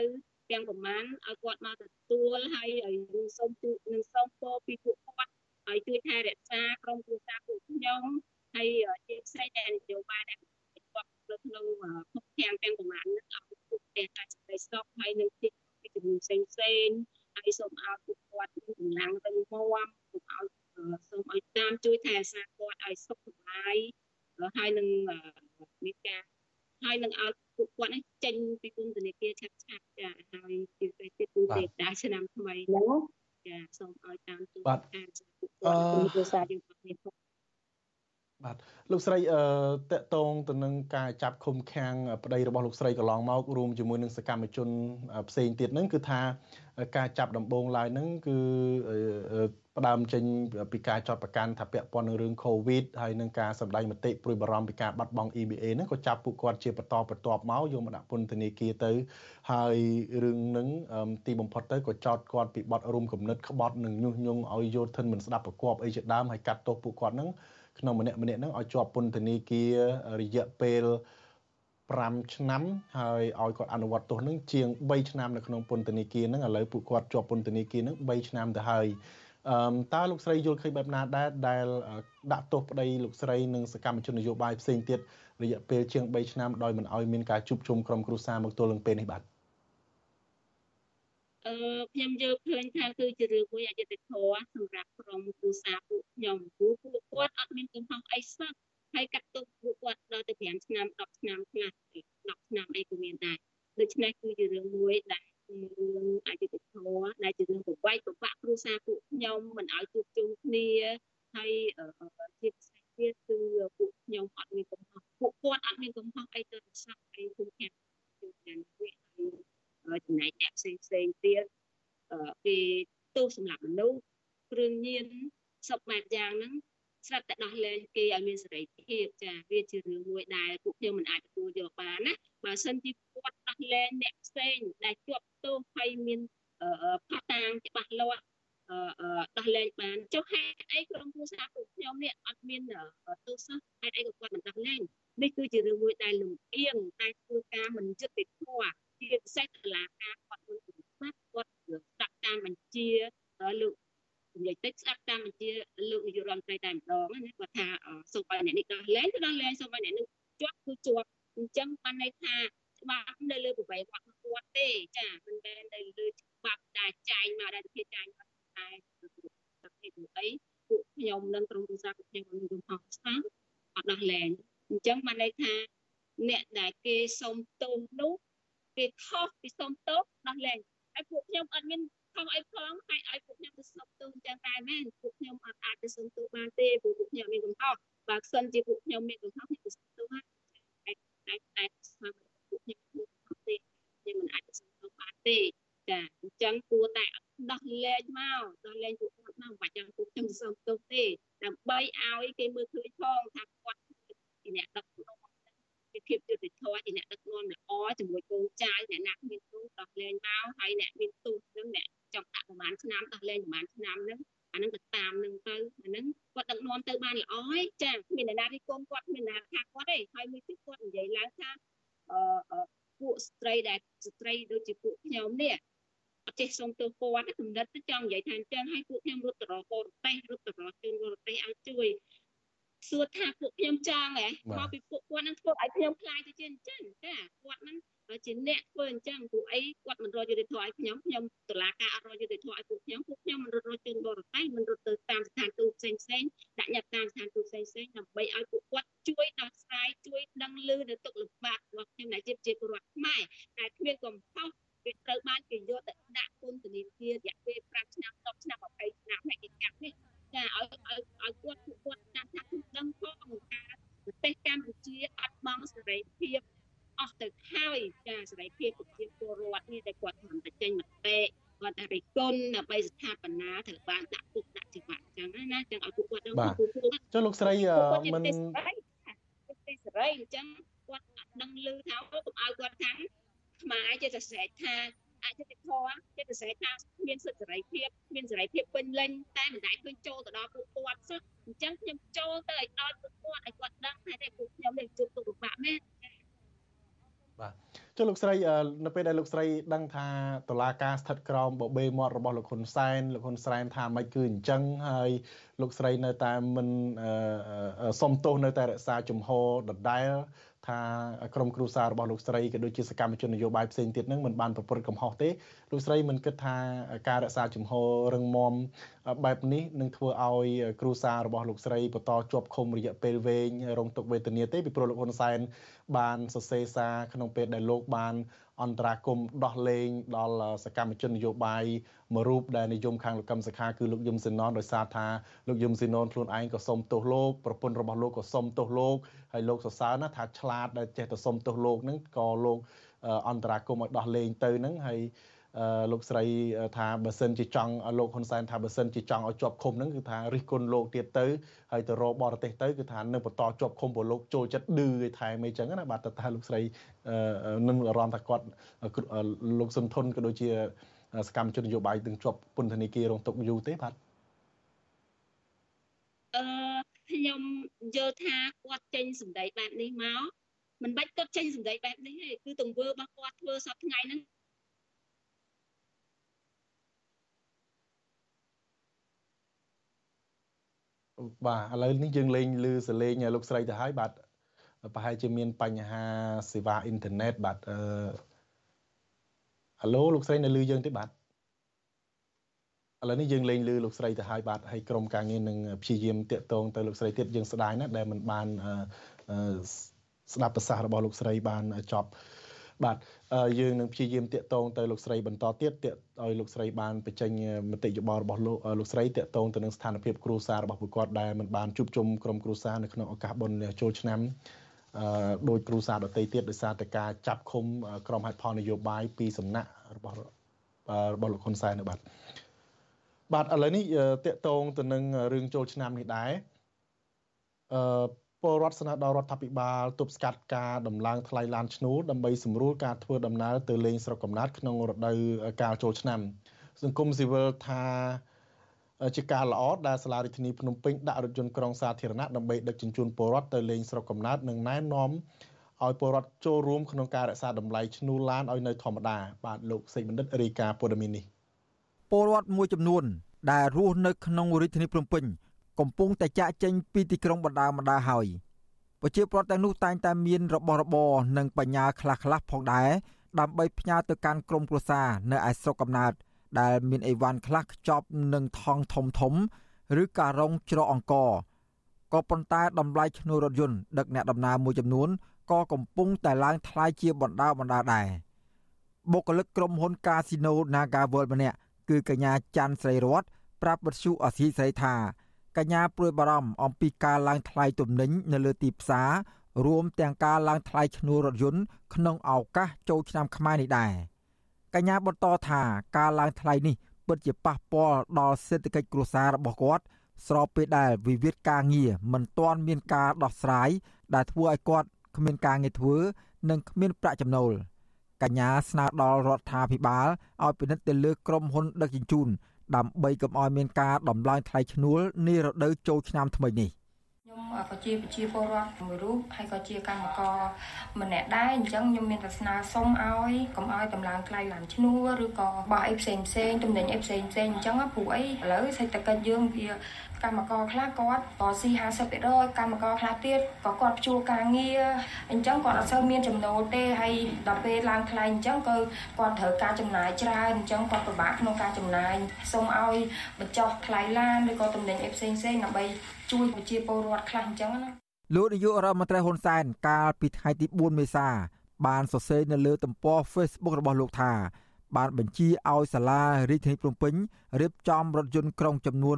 Speaker 15: ទាំងប្រមាណឲ្យគាត់មកទទួលហើយឲ្យសូមជួយនឹងសូមពរពីពួកគាត់ឲ្យជួយថែរក្សាក្រុមគ្រួសារពួកខ្ញុំហើយជាផ្សេងតែនយោបាយដែលគាត់នៅក្នុងភពខាងទាំងប្រមាណនេះឲ្យពួកតែការសេចក្តីសុខហើយនឹងទីជំនួយផ្សេងផ្សេងហើយសូមឲ្យពួកគាត់មានកម្លាំងរឹងមាំសូមឲ្យសូមឲ្យតាមជួយថែរក្សាគាត់ឲ្យសុខសប្បាយហើយនឹងមានការហើយនឹងឲ្យ ពួកគាត់នេះចេញពីពន្ធនាគារឆាប់ឆាប់ចាហើយជាពិសេសទៀតគឺទេតាឆ្នាំថ្មីហ្នឹងចាសូមឲ្យតាមទូ
Speaker 1: បាទ
Speaker 15: ការពួកគាត់គ្រួសារយើងគ្រប់គ្នា
Speaker 1: បាទលោកស្រីអឺតកតងទៅនឹងការចាប់ឃុំឃាំងប្តីរបស់លោកស្រីកន្លងមករួមជាមួយនឹងសកម្មជនផ្សេងទៀតហ្នឹងគឺថាការចាប់ដំបងឡើយហ្នឹងគឺផ្ដើមចេញពីការចាត់ប្រកាន់ថាពាក់ព័ន្ធនឹងរឿង COVID ហើយនឹងការសម្ដែងមតិព្រួយបារម្ភពីការបាត់បង់ EBA ហ្នឹងក៏ចាប់ពួកគាត់ជាបន្តបន្ទាប់មកយកមកដាក់ពន្ធនាគារទៅ ហើយរឿងហ្នឹងទីបំផុតទៅក៏ចោទគាត់ពីបទរួមគំនិតក្បត់និងញុះញង់ឲ្យយោធិនមិនស្ដាប់ប្រកបអីជាដើមហើយកាត់ទោសពួកគាត់ហ្នឹង ក្នុងម្នាក់ម្នាក់ហ្នឹងឲ្យជាប់ពន្ធនាគាររយៈពេល5ឆ្នាំហើយឲ្យគាត់អនុវត្តទោសនឹងជាង3ឆ្នាំនៅក្នុងពន្ធនាគារហ្នឹងឥឡូវពួកគាត់ជាប់ពន្ធនាគារហ្នឹង3ឆ្នាំទៅហើយអឺតើលោកស្រីយល់ឃើញបែបណាដែរដែលដាក់ទោសប្តីលោកស្រីនិងសកម្មជននយោបាយផ្សេងទៀតរយៈពេលជាង3ឆ្នាំដោយមិនឲ្យមានការជួបជុំក្រុមគ្រួសារមកទល់នឹងពេលនេះបាទ
Speaker 15: អឺខ្ញុំយល់ឃើញថាគឺជារឿងមួយអយុត្តិធម៌សម្រាប់ក្រុមគ្រួសារពួកខ្ញុំព្រោះពួកគាត់អត់មានកំហុសអីសោះហើយកាត់ទោសពួកគាត់ដល់ទៅ5ឆ្នាំ10ឆ្នាំខ្លះ10ឆ្នាំអីក៏មានដែរដូច្នេះគឺជារឿងមួយដែលរឿងអយុត្តិធម៌ដែលជារឿងប្រវែកប្របាក់គ្រួសារពួកខ្ញុំមិនឲ្យជួបជុំគ្នាហើយជាផ្សេងទៀតគឺពួកខ្ញុំអត់មានកំហុសពួកគាត់អត់មានកំហុសអីទៅសោះអីគឺខាងជួយយ៉ាងនេះហើយ ចំណែកអ្នកផ្សេងផ្សេងទៀតគេទោសសម្រាប់មនុស្សគ្រឿងញៀនសពបែបយ៉ាងហ្នឹងស្រាប់តែដោះលែងគេឲ្យមានសេរីភាពចាវាជារឿងមួយដែលពួកខ្ញុំមិនអាចទទួលយកបានណាបើសិនជាគាត់ដោះលែងអ្នកផ្សេងដែលជាប់ទោសហើយមានផាតាងច្បាស់លាស់ដោះលែងបានចុះហេតុអីក្រុមគ្រួសារពួកខ្ញុំនេះអត់មានទោសសោះហេតុអីក៏គាត់មិនដោះលែងនេះគឺជារឿងមួយដែលលំអៀងតែធ្វើការមិនយុត្តិធម៌ ជាពិសេសតុលាការគាត់មិនស្ដាប់គាត់ស្ដាប់តាមបញ្ជាលោកនិយាយតិចស្ដាប់តាមបញ្ជាលោកនាយករដ្ឋមន្ត្រីតែម្ដងណាគាត់ថាសូមឲ្យអ្នកនេះដោះលែងទៅដោះលែងសូមឲ្យអ្នកនេះជាប់គឺជាប់អញ្ចឹងបានន័យថាច្បាប់នៅលើប្រវែងគាត់គាត់ទេចាមិនមែននៅលើច្បាប់ដែលចែងមកដែលគេចែងមកតែប្រភេទអីពួកខ្ញុំនិងក្រុមគ្រួសារពួកខ្ញុំមានកំហុសស្ថាអត់ដោះលែងអញ្ចឹងបានន័យថាអ្នកដែលគេសុំទោសនោះ គេខុសពីសុំទោសដោះលែងហើយពួកខ្ញុំអត់មានខំអីផងហើយឲ្យពួកខ្ញុំទៅសុំទោសអញ្ចឹងតែមែនពួកខ្ញុំអត់អាចទៅសុំទោសបានទេព្រោះពួកខ្ញុំមានកំហុសបើសិនជាពួកខ្ញុំមានកំហុសខ្ញុំទៅសុំទោសហើយតែតែតែស្មារតីពួកខ្ញុំមានកំហុសទេខ្ញុំមិនអាចទៅសុំទោសបានទេចាអញ្ចឹងគួរតែដោះលែងមកដោះលែងពួកគាត់មកមិនបាច់ចាំពួកខ្ញុំសុំទោសទេដើម្បីឲ្យគេមើលឃើញផងថាគាត់ជាអ្នកដឹកនាំពីភាពយុត្តិ ធម៌ជាអ្នកដឹកនាំល្អជាមួយកូនចៅអ្នកណាមានទូដោះលែងមកហើយអ្នកមានទូនឹងអ្នកចង់ដាក់ប្រហែលឆ្នាំដោះលែងប្រហែលឆ្នាំហ្នឹងអាហ្នឹងទៅតាមនឹងទៅអាហ្នឹងគាត់ដឹកនាំទៅបានល្អហើយចាមានអ្នកណារីកូនគាត់មានអ្នកថាគាត់ទេហើយមួយទៀតគាត់និយាយឡើងថាអឺពួកស្ត្រីដែលស្ត្រីដូចជាពួកខ្ញុំនេះអត់ចេះសុំទោសគាត់គំនិតទៅចង់និយាយថាអញ្ចឹងឲ្យពួកខ្ញុំរត់ទៅរកបរទេសរត់ទៅរកជនបរទេសឲ្យជួយ សួរថាពួកខ្ញុំចង់ហ៎មកពីពួកគាត់នឹងធ្វើឲ្យខ្ញុំខ្លាចទៅជាអញ្ចឹងចាគាត់នឹងជាអ្នកធ្វើអញ្ចឹងពួកអីគាត់មិនរកយុត្តិធម៌ឲ្យខ្ញុំខ្ញុំតឡាការអត់រកយុត្តិធម៌ឲ្យពួកខ្ញុំពួកខ្ញុំមិនរត់រត់ជនបរទេសមិនរត់ទៅតាមស្ថានទូតផ្សេងផ្សេងដាក់ញត្តិតាមស្ថានទូតផ្សេងផ្សេងដើម្បីឲ្យពួកគាត់ជួយដោះស្រាយជួយដឹងលឺនៅទុកលំបាករបស់ខ្ញុំដែលជាប្រជាពលរដ្ឋខ្មែរតែគ្មានកំហុសវាត្រូវបានគេយកទៅដាក់ពន្ធនាគាររយៈពេល5ឆ្នាំ10ឆ្នាំ20ឆ្នាំហើយគេកាត់នេះ ចាឲ្យឲ្យឲ្យគាត់គាត់តាមថាគឺដឹងផងថាប្រទេសកម្ពុជាអត់បង់សេរីភាពអស់ទៅហើយចាសេរីភាពប្រជាពលរដ្ឋនេះតែគាត់មិនតែចេញមតិគាត់តែរិះគន់ដើម្បីស្ថាបនាត្រូវបានដាក់គុកដាក់ច្បាប់អញ្ចឹងណាចឹងឲ្យពួកគាត់ដឹង
Speaker 1: បាទចុះលោកស្រីមិន
Speaker 15: ទេសេរីអញ្ចឹងគាត់អត់ដឹងឮថាកុំឲ្យគាត់ថាខ្មែរជាសរសេរថា អយុត្តិធម៌ចិត្តសេរីថាមានសិទ្ធិសេរីភាពមានសេរីភាពពេញលេញតែមិនដែលឃើញចូលទៅដល់ពួកគាត់សោះអញ្ចឹងខ្ញុំចូលទៅឲ្យដល់ពួកគាត់ឲ្យគាត់ដឹងថាតែពួកខ្ញុំនឹងជួបទុកលំបាកមែន
Speaker 1: បាទចចុះលោកស្រីនៅពេលដែលលោកស្រីដឹងថាតឡាការស្ថិតក្រោមបបេមាត់របស់លោកហ៊ុនសែនលោកហ៊ុនសែនថាមិនគឺអញ្ចឹងហើយលោកស្រីនៅតែមិនសុំទោសនៅតែរក្សាជំហរដដែល ថាក្រុមគ្រួសាររបស់លោកស្រីក៏ដូចជាសកម្មជននយោបាយផ្សេងទៀតនឹងមិនបានប្រព្រឹត្តកំហុសទេ លោកស្រីមិនគិតថាការរក្សាជំហររឹងមាំបែបនេះនឹងធ្វើឲ្យគ្រួសាររបស់លោកស្រីបន្តជាប់ឃុំរយៈពេលវែងរងទុក្ខវេទនាទេពីព្រោះលោកហ៊ុនសែនបានសរសេរសារក្នុងពេលដែលលោកបានអន្តរាគមដោះលែងដល់សកម្មជននយោបាយមួយរូបដែលនិយមខាងលោកកឹមសុខាគឺលោកយឹមសេណនដោយសារថាលោកយឹមសេណនខ្លួនឯងក៏សុំទោសលោកប្រពន្ធរបស់លោកក៏សុំទោសលោកហើយលោកសរសើរណាថាឆ្លាតដែលចេះតែសុំទោសលោកហ្នឹងក៏លោកអន្តរាគមឲ្យដោះលែងទៅហ្នឹងហើយ លោកស្រីថាបើសិនជាចង់លោកហ៊ុនសែនថាបើសិនជាចង់ឲ្យជាប់ឃុំហ្នឹងគឺថារិះគន់លោកទៀតទៅហើយទៅរកបរទេសទៅគឺថានឹងបន្តជាប់ឃុំព្រោះលោកចូលចិត្តឌឺឯថែមអីចឹងណាបាទតើថាលោកស្រីនឹងអារម្មណ៍ថាគាត់លោកសុនធុនក៏ដូចជាសកម្មជននយោបាយនឹងជាប់ពន្ធនាគាររងទុក្ខយូរទេបាទ
Speaker 15: អឺខ្ញុំយល់ថាគាត់ចេញសម្ដីបែបនេះមកមិនបាច់គាត់ចេញសម្ដីបែបនេះទេគឺទង្វើរបស់គាត់ធ្វើសប្តាហ៍ថ្ងៃហ្នឹង
Speaker 1: បាទឥឡូវនេះយើងលេងឮសលេងលោកស្រីទៅហើយបាទប្រហែលជាមានបញ្ហាសេវាអ៊ីនធឺណិតបាទអឺហៅលោកស្រីនៅឮយើងទេបាទឥឡូវនេះយើងលេងឮលោកស្រីទៅហើយបាទហើយក្រុមការងារនឹងព្យាយាមតាក់ទងទៅលោកស្រីទៀតយើងស្ដាយណាស់ដែលមិនបានស្ដាប់ប្រសាសន៍របស់លោកស្រីបានចប់ បាទយើងនឹងព្យាយាមតាកតងទៅលោកស្រីបន្តទៀតតាកឲ្យលោកស្រីបានបញ្ចេញមតិយោបល់របស់លោកលោកស្រីតាកតងទៅនឹងស្ថានភាពគ្រួសាររបស់ពួកគាត់ដែលមិនបានជួបជុំក្រុមគ្រួសារនៅក្នុងឱកាសបុណ្យចូលឆ្នាំអឺដោយគ្រូសាដតីទៀតដោយសារតែការចាប់ឃុំក្រុមហេតុផលនយោបាយពីសំណាក់របស់របស់លោកហ៊ុនសែននៅបាទបាទឥឡូវនេះតកតងទៅនឹងរឿងចូលឆ្នាំនេះដែរអឺ ពលរដ្ឋស្នើដល់រដ្ឋាភិបាលទប់ស្កាត់ការដំឡើងថ្លៃឡានឈ្នួលដើម្បីសម្រួលការធ្វើដំណើរទៅលេងស្រុកកំណើតក្នុងរដូវកាលចូលឆ្នាំ សង្គមស៊ីវិលថាជាការល្អដែលសាលារដ្ឋាភិបាលភ្នំពេញដាក់រថយន្តក្រុងសាធារណៈដើម្បីដឹកជញ្ជូនពលរដ្ឋទៅលេងស្រុកកំណើតនិងណែនាំឲ្យពលរដ្ឋចូលរួមក្នុងការរក្សាតម្លៃឈ្នួលឡានឲ្យនៅធម្មតាបាទលោកសេកបណ្ឌិតរាយការណ៍ព័ត៌មាននេះ
Speaker 16: ពលរដ្ឋមួយចំនួនដែលរស់នៅក្នុងរាជធានីភ្នំពេញ កំពុងតែចាក់ចេញពីទីក្រុងបណ្ដាបណ្ដាហើយប្រជាពលរដ្ឋទាំងនោះតែងតែមានរបស់របរនិងបញ្ញាខ្លះខ្លះផងដែរដើម្បីផ្ញើទៅកាន់ក្រុមគ្រួសារនៅឯស្រុកកំណើតដែលមានអីវ៉ាន់ខ្លះខ្ចប់នឹងថងធំធំ ឬការរងច្រកអង្គក៏ប៉ុន្តែតម្លៃឈ្នួលរថយន្តដឹកអ្នកដំណើរមួយចំនួនក៏កំពុងតែឡើងថ្លៃជាបណ្ដាបណ្ដាដែរបុគ្គលិកក្រុមហ៊ុន Casino Naga World ម្នាក់គឺកញ្ញាច័ន្ទស្រីរតប្រាប់បទសុអសីស្រីថា កញ្ញាព្រួយបារម្ភអំពីការឡើងថ្លៃទំនិញនៅលើទីផ្សាររួមទាំងការឡើងថ្លៃឈ្នួលរថយន្តក្នុងឱកាសចូលឆ្នាំខ្មែរនេះដែរកញ្ញាបន្តថាការឡើងថ្លៃនេះពិតជាប៉ះពាល់ដល់សេដ្ឋកិច្ចគ្រួសាររបស់គាត់ស្របពេលដែលវិវាទការងារមិនទាន់មានការដោះស្រាយដែលធ្វើឲ្យគាត់គ្មានការងារធ្វើ និងគ្មានប្រាក់ចំណូលកញ្ញាស្នើដល់រដ្ឋាភិបាលឲ្យពិនិត្យទៅលើក្រុមហ៊ុនដឹកជញ្ជូនដើម្បីកុំឲ្យមានការដំឡើងថ្លៃឈ្នួលនារដូវចូលឆ្នាំថ្មីនេះ
Speaker 17: ខ្ញុំក៏ជាប្រជាពលរដ្ឋមួយរូបហើយក៏ជាកម្មករម្នាក់ដែរអញ្ចឹងខ្ញុំមានប្រស្នាសុំឲ្យកុំឲ្យតម្លើងថ្លៃឡានឈ្នួលឬក៏បោះអីផ្សេងផ្សេងទំនិញអីផ្សេងផ្សេងអញ្ចឹងព្រោះអីឥឡូវសេដ្ឋកិច្ចយើងវាកម្មករខ្លះគាត់ក៏ស៊ី50%កម្មករខ្លះទៀតក៏គាត់ជួការងារអញ្ចឹងគាត់អត់សូវមានចំណូលទេហើយដល់ពេលឡើងថ្លៃអញ្ចឹងក៏គាត់ត្រូវការចំណាយច្រើនអញ្ចឹងគាត់ពិបាកក្នុងការចំណាយសូមឲ្យបញ្ចុះថ្លៃឡានឬក៏តំណែងអីផ្សេងផ្សេងដើម្បី ជួយប្រជាពលរដ្ឋខ្លះអញ្ចឹងណា
Speaker 16: លោកនាយករដ្ឋមន្ត្រីហ៊ុនសែនកាលពីថ្ងៃទី4មេសាបានសរសេរនៅលើទំព័រ Facebook របស់លោកថា បានបញ្ជាឲ្យសាលារាជធានីភ្នំពេញរៀបចំរថយន្តក្រុងចំនួន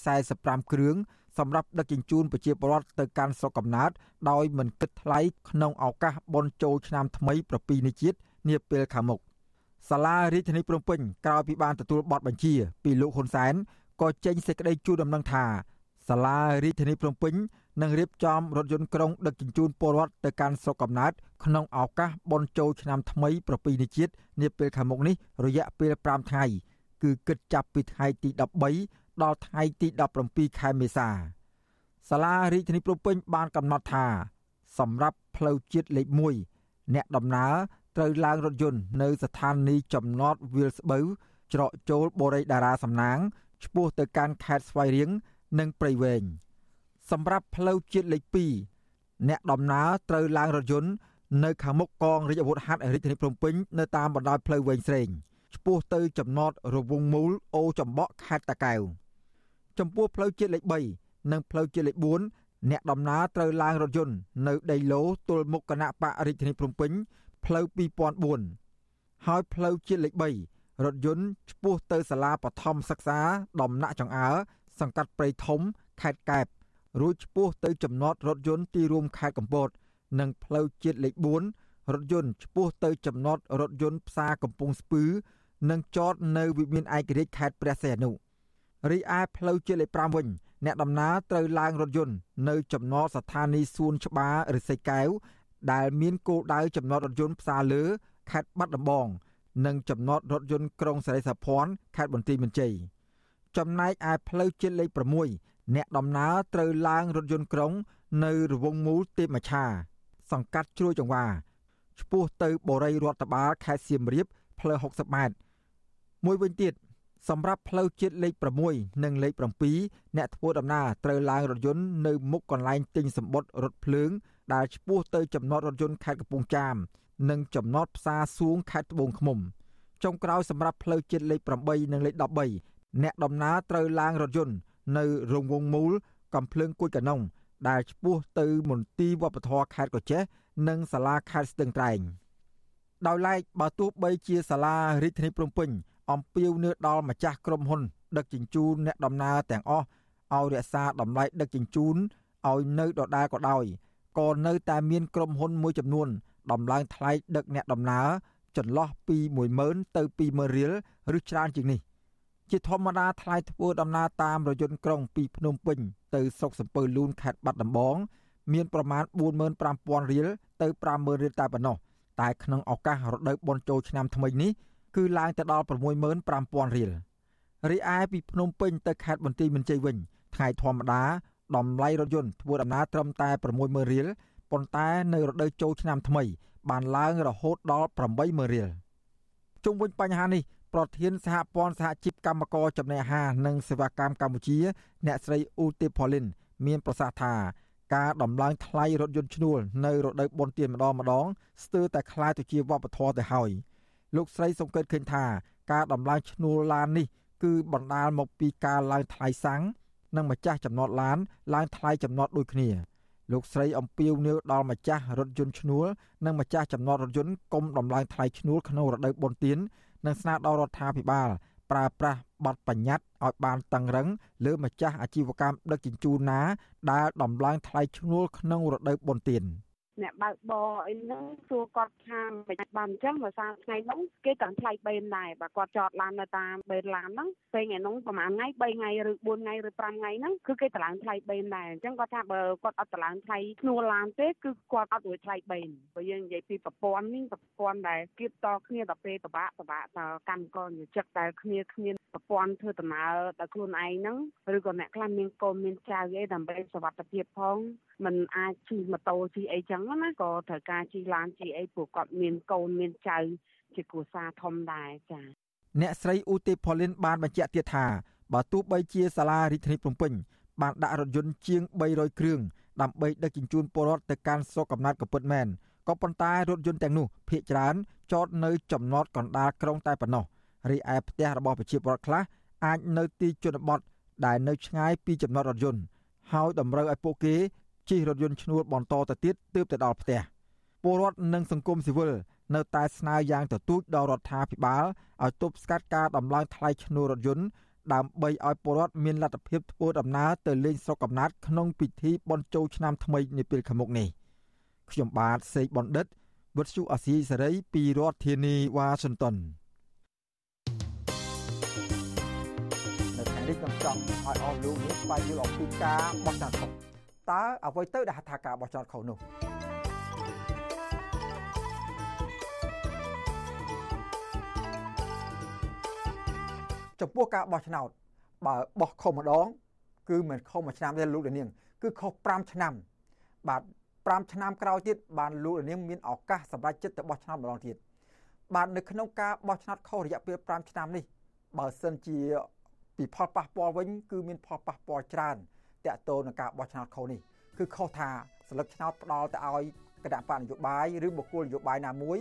Speaker 16: 345គ្រឿងសម្រាប់ដឹកជញ្ជូនប្រជាពលរដ្ឋទៅកាន់ស្រុកកំណើតដោយមិនគិតថ្លៃក្នុងឱកាសបុណ្យចូលឆ្នាំថ្មីប្រពៃណីជាតិនាពេលខាងមុខសាលារាជធានីភ្នំពេញក្រោយពីបានទទួលបទបញ្ជាពីលោកហ៊ុនសែនក៏ចេញសេចក្តីជូនដំណឹងថា សាលារាជធានីភ្នំពេញនឹងរៀបចំរថយន្តក្រុងដឹកជញ្ជូនពលរដ្ឋទៅកាន់ស្រុកកំណើតក្នុងឱកាសបុណ្យចូលឆ្នាំថ្មីប្រពៃណីជាតិនាពេលខាងមុខនេះរយៈពេល5ថ្ងៃគឺគិតចាប់ពីថ្ងៃទី13ដល់ថ្ងៃទី17ខែមេសាសាលារាជធានីភ្នំពេញបានកំណត់ថា សម្រាប់ផ្លូវជាតិលេខ1អ្នកដំណើរត្រូវឡើងរថយន្តនៅស្ថានីយ៍ចំណតវាលស្បូវច្រកចូលបូរីតារាសំណាងឆ្ពោះទៅកាន់ខេត្តស្វាយរៀង និងព្រៃវែងសម្រាប់ផ្លូវជាតិលេខ2អ្នកដំណើរត្រូវឡើងរថយន្តនៅខាងមុខកងរាជអាវុធហត្ថរាជធានីភ្នំពេញនៅតាមបណ្ដោយផ្លូវវែងស្រេងឆ្ពោះទៅចំណតរវងមូលអូចំបក់ខេត្តតាកែវចំពោះផ្លូវជាតិលេខ3និងផ្លូវជាតិលេខ4អ្នកដំណើរត្រូវឡើងរថយន្តនៅដីឡូទល់មុខគណៈបករាជធានីភ្នំពេញផ្លូវ2004ហើយផ្លូវជាតិលេខ3រថយន្តឆ្ពោះទៅសាលាបឋមសិក្សាដំណាក់ចង្អើ សង្កាត់ព្រៃធំខេត្តកែបរួចឆ្ពោះទៅចំណតរថយន្តទីរួមខេត្តកំពត និងផ្លូវជាតិលេខ4រថយន្តឆ្ពោះទៅចំណតរថយន្តផ្សារកំពង់ស្ពឺ និងចតនៅវិមានឯករាជ្យខេត្តព្រះសីហនុរីឯផ្លូវជាតិលេខ5វិញអ្នកដំណើរត្រូវឡើងរថយន្តនៅចំណតស្ថានីយ៍សួនច្បាររិស័យកែវដែលមានគោលដៅចំណតរថយន្តផ្សារលើខេត្តបាត់ដំបង និងចំណតរថយន្តក្រុងសេរីសាភ័ណ្ឌខេត្តបន្ទាយមានជ័យ ចំណែកឯផ្លូវជាតិលេខ6អ្នកដំណើរត្រូវឡើងរថយន្តក្រុង នៅរវងមូលទេពមច្ឆាសង្កាត់ជ្រោយចង្វាឆ្ពោះទៅបូរីរដ្ឋបាលខេត្តសៀមរាបផ្លូវ60ម៉ែត្រមួយវិញទៀតសម្រាប់ផ្លូវជាតិលេខ6និងលេខ7អ្នកធ្វើដំណើរត្រូវឡើងរថយន្តនៅមុខកន្លែងទិញសម្បត្តិរថភ្លើង ដែលឆ្ពោះទៅចំណតរថយន្តខេត្តកំពង់ចាម និងចំណតផ្សារសួងខេត្តត្បូងឃ្មុំចុងក្រោយសម្រាប់ផ្លូវជាតិលេខ8និងលេខ13 អ្នកដំណើរត្រូវឡើងរថយន្តនៅរងវងមូលកំភ្លើងគួចកណុងដែលឆ្ពោះទៅមន្ទីរវប្បធម៌ខេត្តកោះចេះនិងសាលាខេត្តស្ទឹងត្រែងដោយឡែកបើទោះបីជាសាលារាជធានីភ្នំពេញអំពាវនាវដល់ម្ចាស់ក្រុមហ៊ុន ដឹកជញ្ជូនអ្នកដំណើរទាំងអស់ឲ្យរក្សាតម្លៃដឹកជញ្ជូនឲ្យនៅដដែលក៏ដោយក៏នៅតែមានក្រុមហ៊ុនមួយចំនួនដំឡើងថ្លៃដឹកអ្នកដំណើរចន្លោះពី10000ទៅ20000រៀលឬច្រើនជាងនេះ ជាធម្មតាថ្លៃធ្វើដំណើរតាមរថយន្តក្រុងពីភ្នំពេញទៅស្រុកសំពើលូនខេត្តបាត់ដំបង មានប្រមាណ45000រៀលទៅ50000រៀលតែប៉ុណ្ណោះតែក្នុងឱកាសរដូវបុណ្យចូលឆ្នាំថ្មីនេះគឺឡើងទៅដល់65000រៀលរីឯពីភ្នំពេញទៅខេត្តបន្ទាយមានជ័យវិញថ្ងៃធម្មតាតម្លៃរថយន្តធ្វើដំណើរត្រឹមតែ60000រៀលប៉ុន្តែនៅរដូវចូលឆ្នាំថ្មី បានឡើងរហូតដល់80000រៀលជុំវិញបញ្ហានេះ ប្រធានសហព័ន្ធសហជីពកម្មករចំណីអាហារនិងសេវាកម្មកម្ពុជា អ្នកស្រីអ៊ូទីផូលីន មានប្រសាសន៍ថាការដំឡើងថ្លៃរថយន្តឈ្នួលនៅរដូវបុណ្យទានម្ដងម្ដងស្ទើរតែคล้ายទៅជាវប្បធម៌ទៅហើយលោកស្រីសង្កេតឃើញថាការដំឡើងឈ្នួលឡាននេះគឺបណ្ដាលមកពីការឡើងថ្លៃសាំងនិងម្ចាស់ចំណតឡានឡើងថ្លៃចំណតដូចគ្នាលោកស្រីអំពាវនាវដល់ម្ចាស់រថយន្តឈ្នួលនិងម្ចាស់ចំណតរថយន្តកុំដំឡើងថ្លៃឈ្នួលក្នុងរដូវបុណ្យទាន និងស្នើដល់រដ្ឋាភិបាលប្រើប្រាស់បទបញ្ញត្តិឲ្យបានតឹងរឹងលើម្ចាស់អាជីវកម្មដឹកជញ្ជូនណាដែលដំឡើងថ្លៃឈ្នួលក្នុងរដូវបុណ្យទាន។
Speaker 18: អ្នកបើកបរអីហ្នឹងសួរគាត់ថាមិនបានអញ្ចឹងដោយសារថ្ងៃហ្នឹងគេក៏ថ្លៃបេនដែរបើគាត់ចតឡាននៅតាមបេនឡានហ្នឹងពេលថ្ងៃហ្នឹងប្រហែលថ្ងៃ3ថ្ងៃឬ4ថ្ងៃឬ5ថ្ងៃហ្នឹងគឺគេតម្លើងថ្លៃបេនដែរអញ្ចឹងគាត់ថាបើគាត់អត់តម្លើងថ្លៃឈ្នួលឡានទេគឺគាត់អត់រួចថ្លៃបេនបើយើងនិយាយពីប្រព័ន្ធនេះប្រព័ន្ធដែលគៀបតគ្នាដល់ពេលតបាក់តបាក់តកម្មករនិយោជិតដែលគ្នាគ្មានប្រព័ន្ធធ្វើដំណើរដល់ខ្លួនឯងហ្នឹងឬក៏អ្នកខ្លះមានកូនមានចៅអីដើម្បីសុវត្ថិភាពផងมันអាចជិះម៉ូតូជិះអីចឹងណាក៏ត្រូវការជិះឡានជិះអីព្រោះគាត់មានកូនមានចៅជាគ្រួសារធំដែរចា៎
Speaker 16: អ្នកស្រីអ៊ូទេផលីនបានបញ្ជាក់ទៀតថាបើទោះបីជាសាលារាជធានីភ្នំពេញបានដាក់រថយន្តជាង300គ្រឿងដើម្បីដឹកជញ្ជូនពលរដ្ឋទៅកាន់ស្រុកកំណើតក៏ពិតមែនក៏ប៉ុន្តែរថយន្តទាំងនោះភាគច្រើនចតនៅចំណតកណ្ដាលក្រុងតែប៉ុណ្ណោះរីឯផ្ទះរបស់ប្រជាពលរដ្ឋខ្លះអាចនៅទីជនបទដែលនៅឆ្ងាយពីចំណតរថយន្តហើយតម្រូវឲ្យពួកគេ ជិះរថយន្តឈ្នួលបន្តទៅទៀតទើបទៅដល់ផ្ទះពលរដ្ឋនិងសង្គមស៊ីវិលនៅតែស្នើយ៉ាងទទូចដល់រដ្ឋាភិបាលឲ្យទប់ស្កាត់ការដំឡើងថ្លៃឈ្នួលរថយន្តដើម្បីឲ្យពលរដ្ឋមានលទ្ធភាពធ្វើដំណើរទៅលេងស្រុកកំណើតក្នុងពិធីបុណ្យចូលឆ្នាំថ្មីនាពេលខាងមុខនេះខ្ញុំបាទសេកបណ្ឌិតវុទ្ធុអាស៊ីសេរីពីរដ្ឋធានីវ៉ាស៊ីនតោននៅថ្ងៃនេះខ្ញុំចង់ឲ្យអស់លោកនេះស្វែងយល់អំពីការបោះឆ្នោតខុស តើអ្វីទៅដែលហៅថាការបោះឆ្នោតខុសនោះចំពោះការបោះឆ្នោតបើបោះខុសម្ដង គឺមិនខុសមួយឆ្នាំទេលោកលានាង គឺខុស5ឆ្នាំ បាទ5ឆ្នាំក្រោយទៀតបានលោកនាងមានឱកាសសម្រាប់ចិត្តទៅបោះឆ្នោតម្ដងទៀតបាទនៅក្នុងការបោះឆ្នោតខុសរយៈពេល5ឆ្នាំនេះបើសិនជាពីផលប៉ះពាល់វិញ គឺមានផលប៉ះពាល់ច្រើន តកតទៅនឹងការបោះឆ្នោតខុសនេះគឺខុសថាស្លឹកឆ្នោតផ្ដល់ទៅឲ្យគណៈបកនយោបាយឬបុគ្គលនយោបាយណាមួយ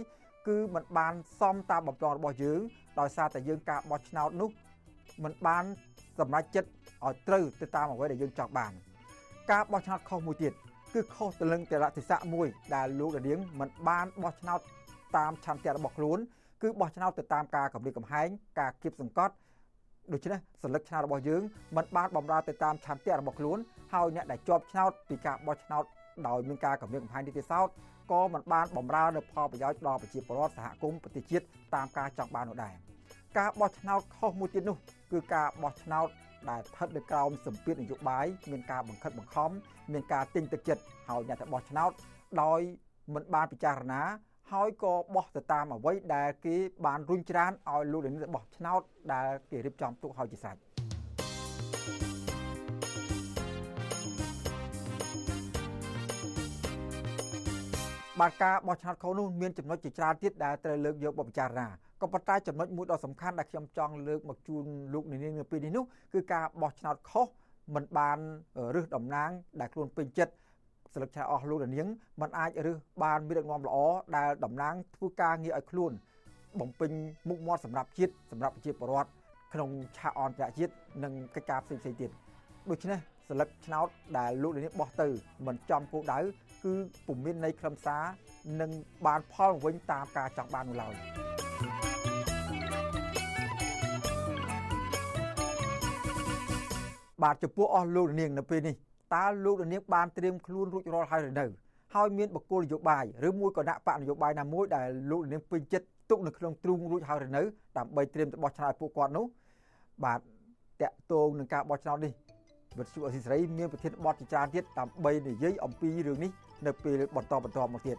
Speaker 16: គឺมันបានសមតាមបំណងរបស់យើងដោយសារតែយើងការបោះឆ្នោតនោះมันបានសម្រេចចិត្តឲ្យត្រូវទៅតាមអ្វីដែលយើងចង់បាន ការបោះឆ្នោតខុសមួយទៀតគឺខុសទៅនឹងតលតិស័កមួយដែលលោកដានៀងមិនបានបោះឆ្នោតតាមឆន្ទៈរបស់ខ្លួនគឺបោះឆ្នោតទៅតាមការកម្រិតកំហែងការគៀបសង្កត់ ដូច្នេះសញ្ញាឆ្នោតរបស់យើងមិនបានបំរើទៅតាមឆន្ទៈរបស់ខ្លួនហើយអ្នកដែលជាប់ឆ្នោតពីការបោះឆ្នោតដោយមានការកម្រិតកំហែងនេះទេសោតក៏មិនបានបំរើនៅផលប្រយោជន៍ដល់ប្រជាពលរដ្ឋសហគមន៍ប្រទេសជាតិតាមការចង់បាននោះដែរការបោះឆ្នោតខុសមួយទៀតនោះគឺការបោះឆ្នោតដែលស្ថិតនៅក្រោមសម្ពាធនយោបាយមានការបង្ខិតបង្ខំមានការទិញទឹកចិត្តហើយអ្នកទៅបោះឆ្នោតដោយមិនបានពិចារណា ហើយក៏បោះទៅតាមអ្វីដែលគេបានរុញច្រានឲ្យលោកលានបោះឆ្នោតដែលគេរៀបចំទុកឲ្យជាសាច់បាទការបោះឆ្នោតខុសនោះមានចំណុចជាច្រើនទៀតដែលត្រូវលើកយកមកពិចារណាក៏ប៉ុន្តែចំណុចមួយដ៏សំខាន់ដែលខ្ញុំចង់លើកមកជូនលោកនាងនៅពេលនេះនោះគឺការបោះឆ្នោតខុសមិនបានរឹសតំណាងដែលខ្លួនពេញចិត្ត ស្លឹកឆាអស់លោកនាងมันអាចរឹសបានមានដឹកនាំល្អដែលតំណាងធ្វើការងារឲ្យខ្លួន បំពេញមុខមាត់សម្រាប់ជាតិសម្រាប់ប្រជាពលរដ្ឋក្នុងឆាកអន្តរជាតិនិងកិច្ចការផ្សេងៗទៀតដូច្នេះស្លឹកឆ្នោតដែលលោកនាងបោះទៅមិនចំគោលដៅគឺពុំមានន័យខ្លឹមសារនិងបានផលវិញតាមការចង់បាននោះឡើយបាទចំពោះអស់លោកនាងនៅពេលនេះ តើលោកនាងបានត្រៀមខ្លួនរួចរាល់ហើយឬនៅហើយមានបកគលនយោបាយឬមួយក៏ដាក់បកនយោបាយណាមួយដែលលោកនាងពេញចិត្តទុកនៅក្នុងទ្រូងរួចហើយឬនៅដើម្បីត្រៀមទៅបោះឆ្នោតពួកគាត់នោះបាទតកតងនឹងការបោះឆ្នោតនេះវិទ្យុអសីសេរីមានប្រធានបទជាច្រើនទៀតដើម្បីនិយាយអំពីរឿងនេះនៅពេលបន្តបន្តមកទៀត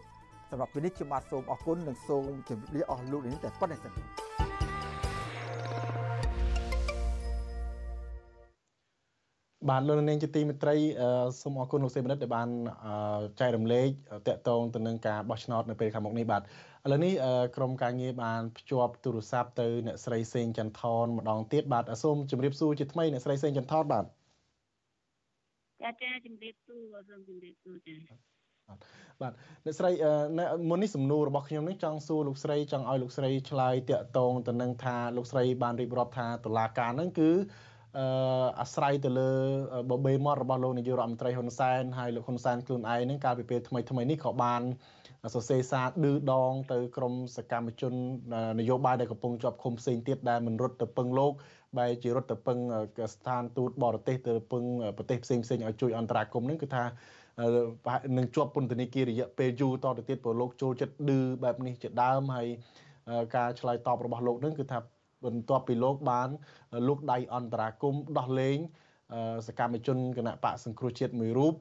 Speaker 16: សម្រាប់ពេលនេះខ្ញុំបាទសូមអរគុណនិងសូមជម្រាបលាអស់លោកនេះតែប៉ុណ្្នេះសិន
Speaker 1: បាទលោកនាងជាទីមេត្រីសូមអរគុណលោកសេមនិតដែលបានចែករំលែកតកតងទៅនឹងការបោះឆ្នោតនៅពេលខាងមុខនេះបាទឥឡូវនេះក្រុមការងារបានភ្ជាប់ទូរស័ព្ទទៅអ្នកស្រីសេងចន្ទថនម្ដងទៀតបាទសូមជម្រាបសួរជាថ្មីអ្នកស្រីសេងចន្ទថនបាទ
Speaker 15: ចាចាជំរាបសួរសូមជំរាបសួរចា
Speaker 1: បាទអ្នកស្រីមុននេះសំណួររបស់ខ្ញុំនេះចង់សួរលោកស្រីចង់ឲ្យលោកស្រីឆ្លើយតាក់ទងទៅនឹងថាលោកស្រីបានរៀបរាប់ថាតុលាការហ្នឹងគឺ អឺអាស្រ័យទៅលើបបេមាត់របស់លោកនាយករដ្ឋមន្ត្រីហ៊ុនសែនហើយលោកហ៊ុនសែនខ្លួនឯងហ្នឹងកាលពីពេលថ្មីថ្មីនេះក៏បានសរសេរសារឌឺដងទៅក្រមសកម្មជននយោបាយដែលកំពុងជាប់ឃុំផ្សេងទៀតដែលមិនរត់ទៅពឹងលោកបែរជារត់ទៅពឹងស្ថានទូតបរទេសទៅពឹងប្រទេសផ្សេងផ្សេងឲ្យជួយអន្តរាគមន៍ហ្នឹងគឺថានឹងជាប់ពន្ធនាគាររយៈពេលយូរតទៅទៀតព្រោះលោកចូលចិត្តឌឺបែបនេះជាដើមហើយការឆ្លើយតបរបស់លោកនឹងគឺថា បន្ទាប់ពីលោកបានលោកដៃអន្តរាគមដោះលែងសកម្មជនគណៈបកសង្គ្រោះជាតិមួយរូប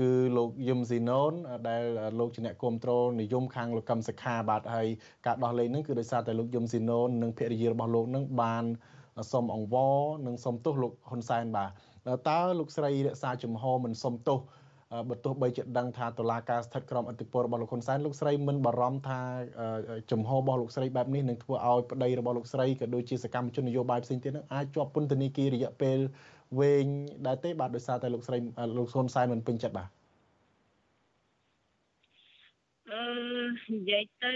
Speaker 1: គឺលោកយឹមស៊ីណូនដែលលោកជាអ្នកគ្រប់គ្រងនិយមខាងលោកកឹមសុខាបាទហើយការដោះលែងនឹងគឺដោយសារតែលោកយឹមស៊ីណូននិងភរិយារបស់លោកនឹងបានសុំអង្វរនិងសុំទោសលោកហ៊ុនសែនបាទតើលោកស្រីរក្សាជំហរមិនសុំទោស បើទោះបីជាដឹងថាតុលាការស្ថិតក្រោមអធិបតេយ្យរបស់លោកហ៊ុនសែនលោកស្រីមិនបារម្ភថាចំហរបស់លោកស្រីបែបនេះនឹងធ្វើឲ្យប្តីរបស់លោកស្រីក៏ដូចជាសកម្មជននយោបាយផ្សេងទៀតនឹងអាចជាប់ពន្ធនាគាររយៈពេលវែងដែរទេបាទដោយសារតែលោកស្រីលោកហ៊ុនសែនមិនពេញចិត្តបាទ
Speaker 15: អឺនិយាយទៅ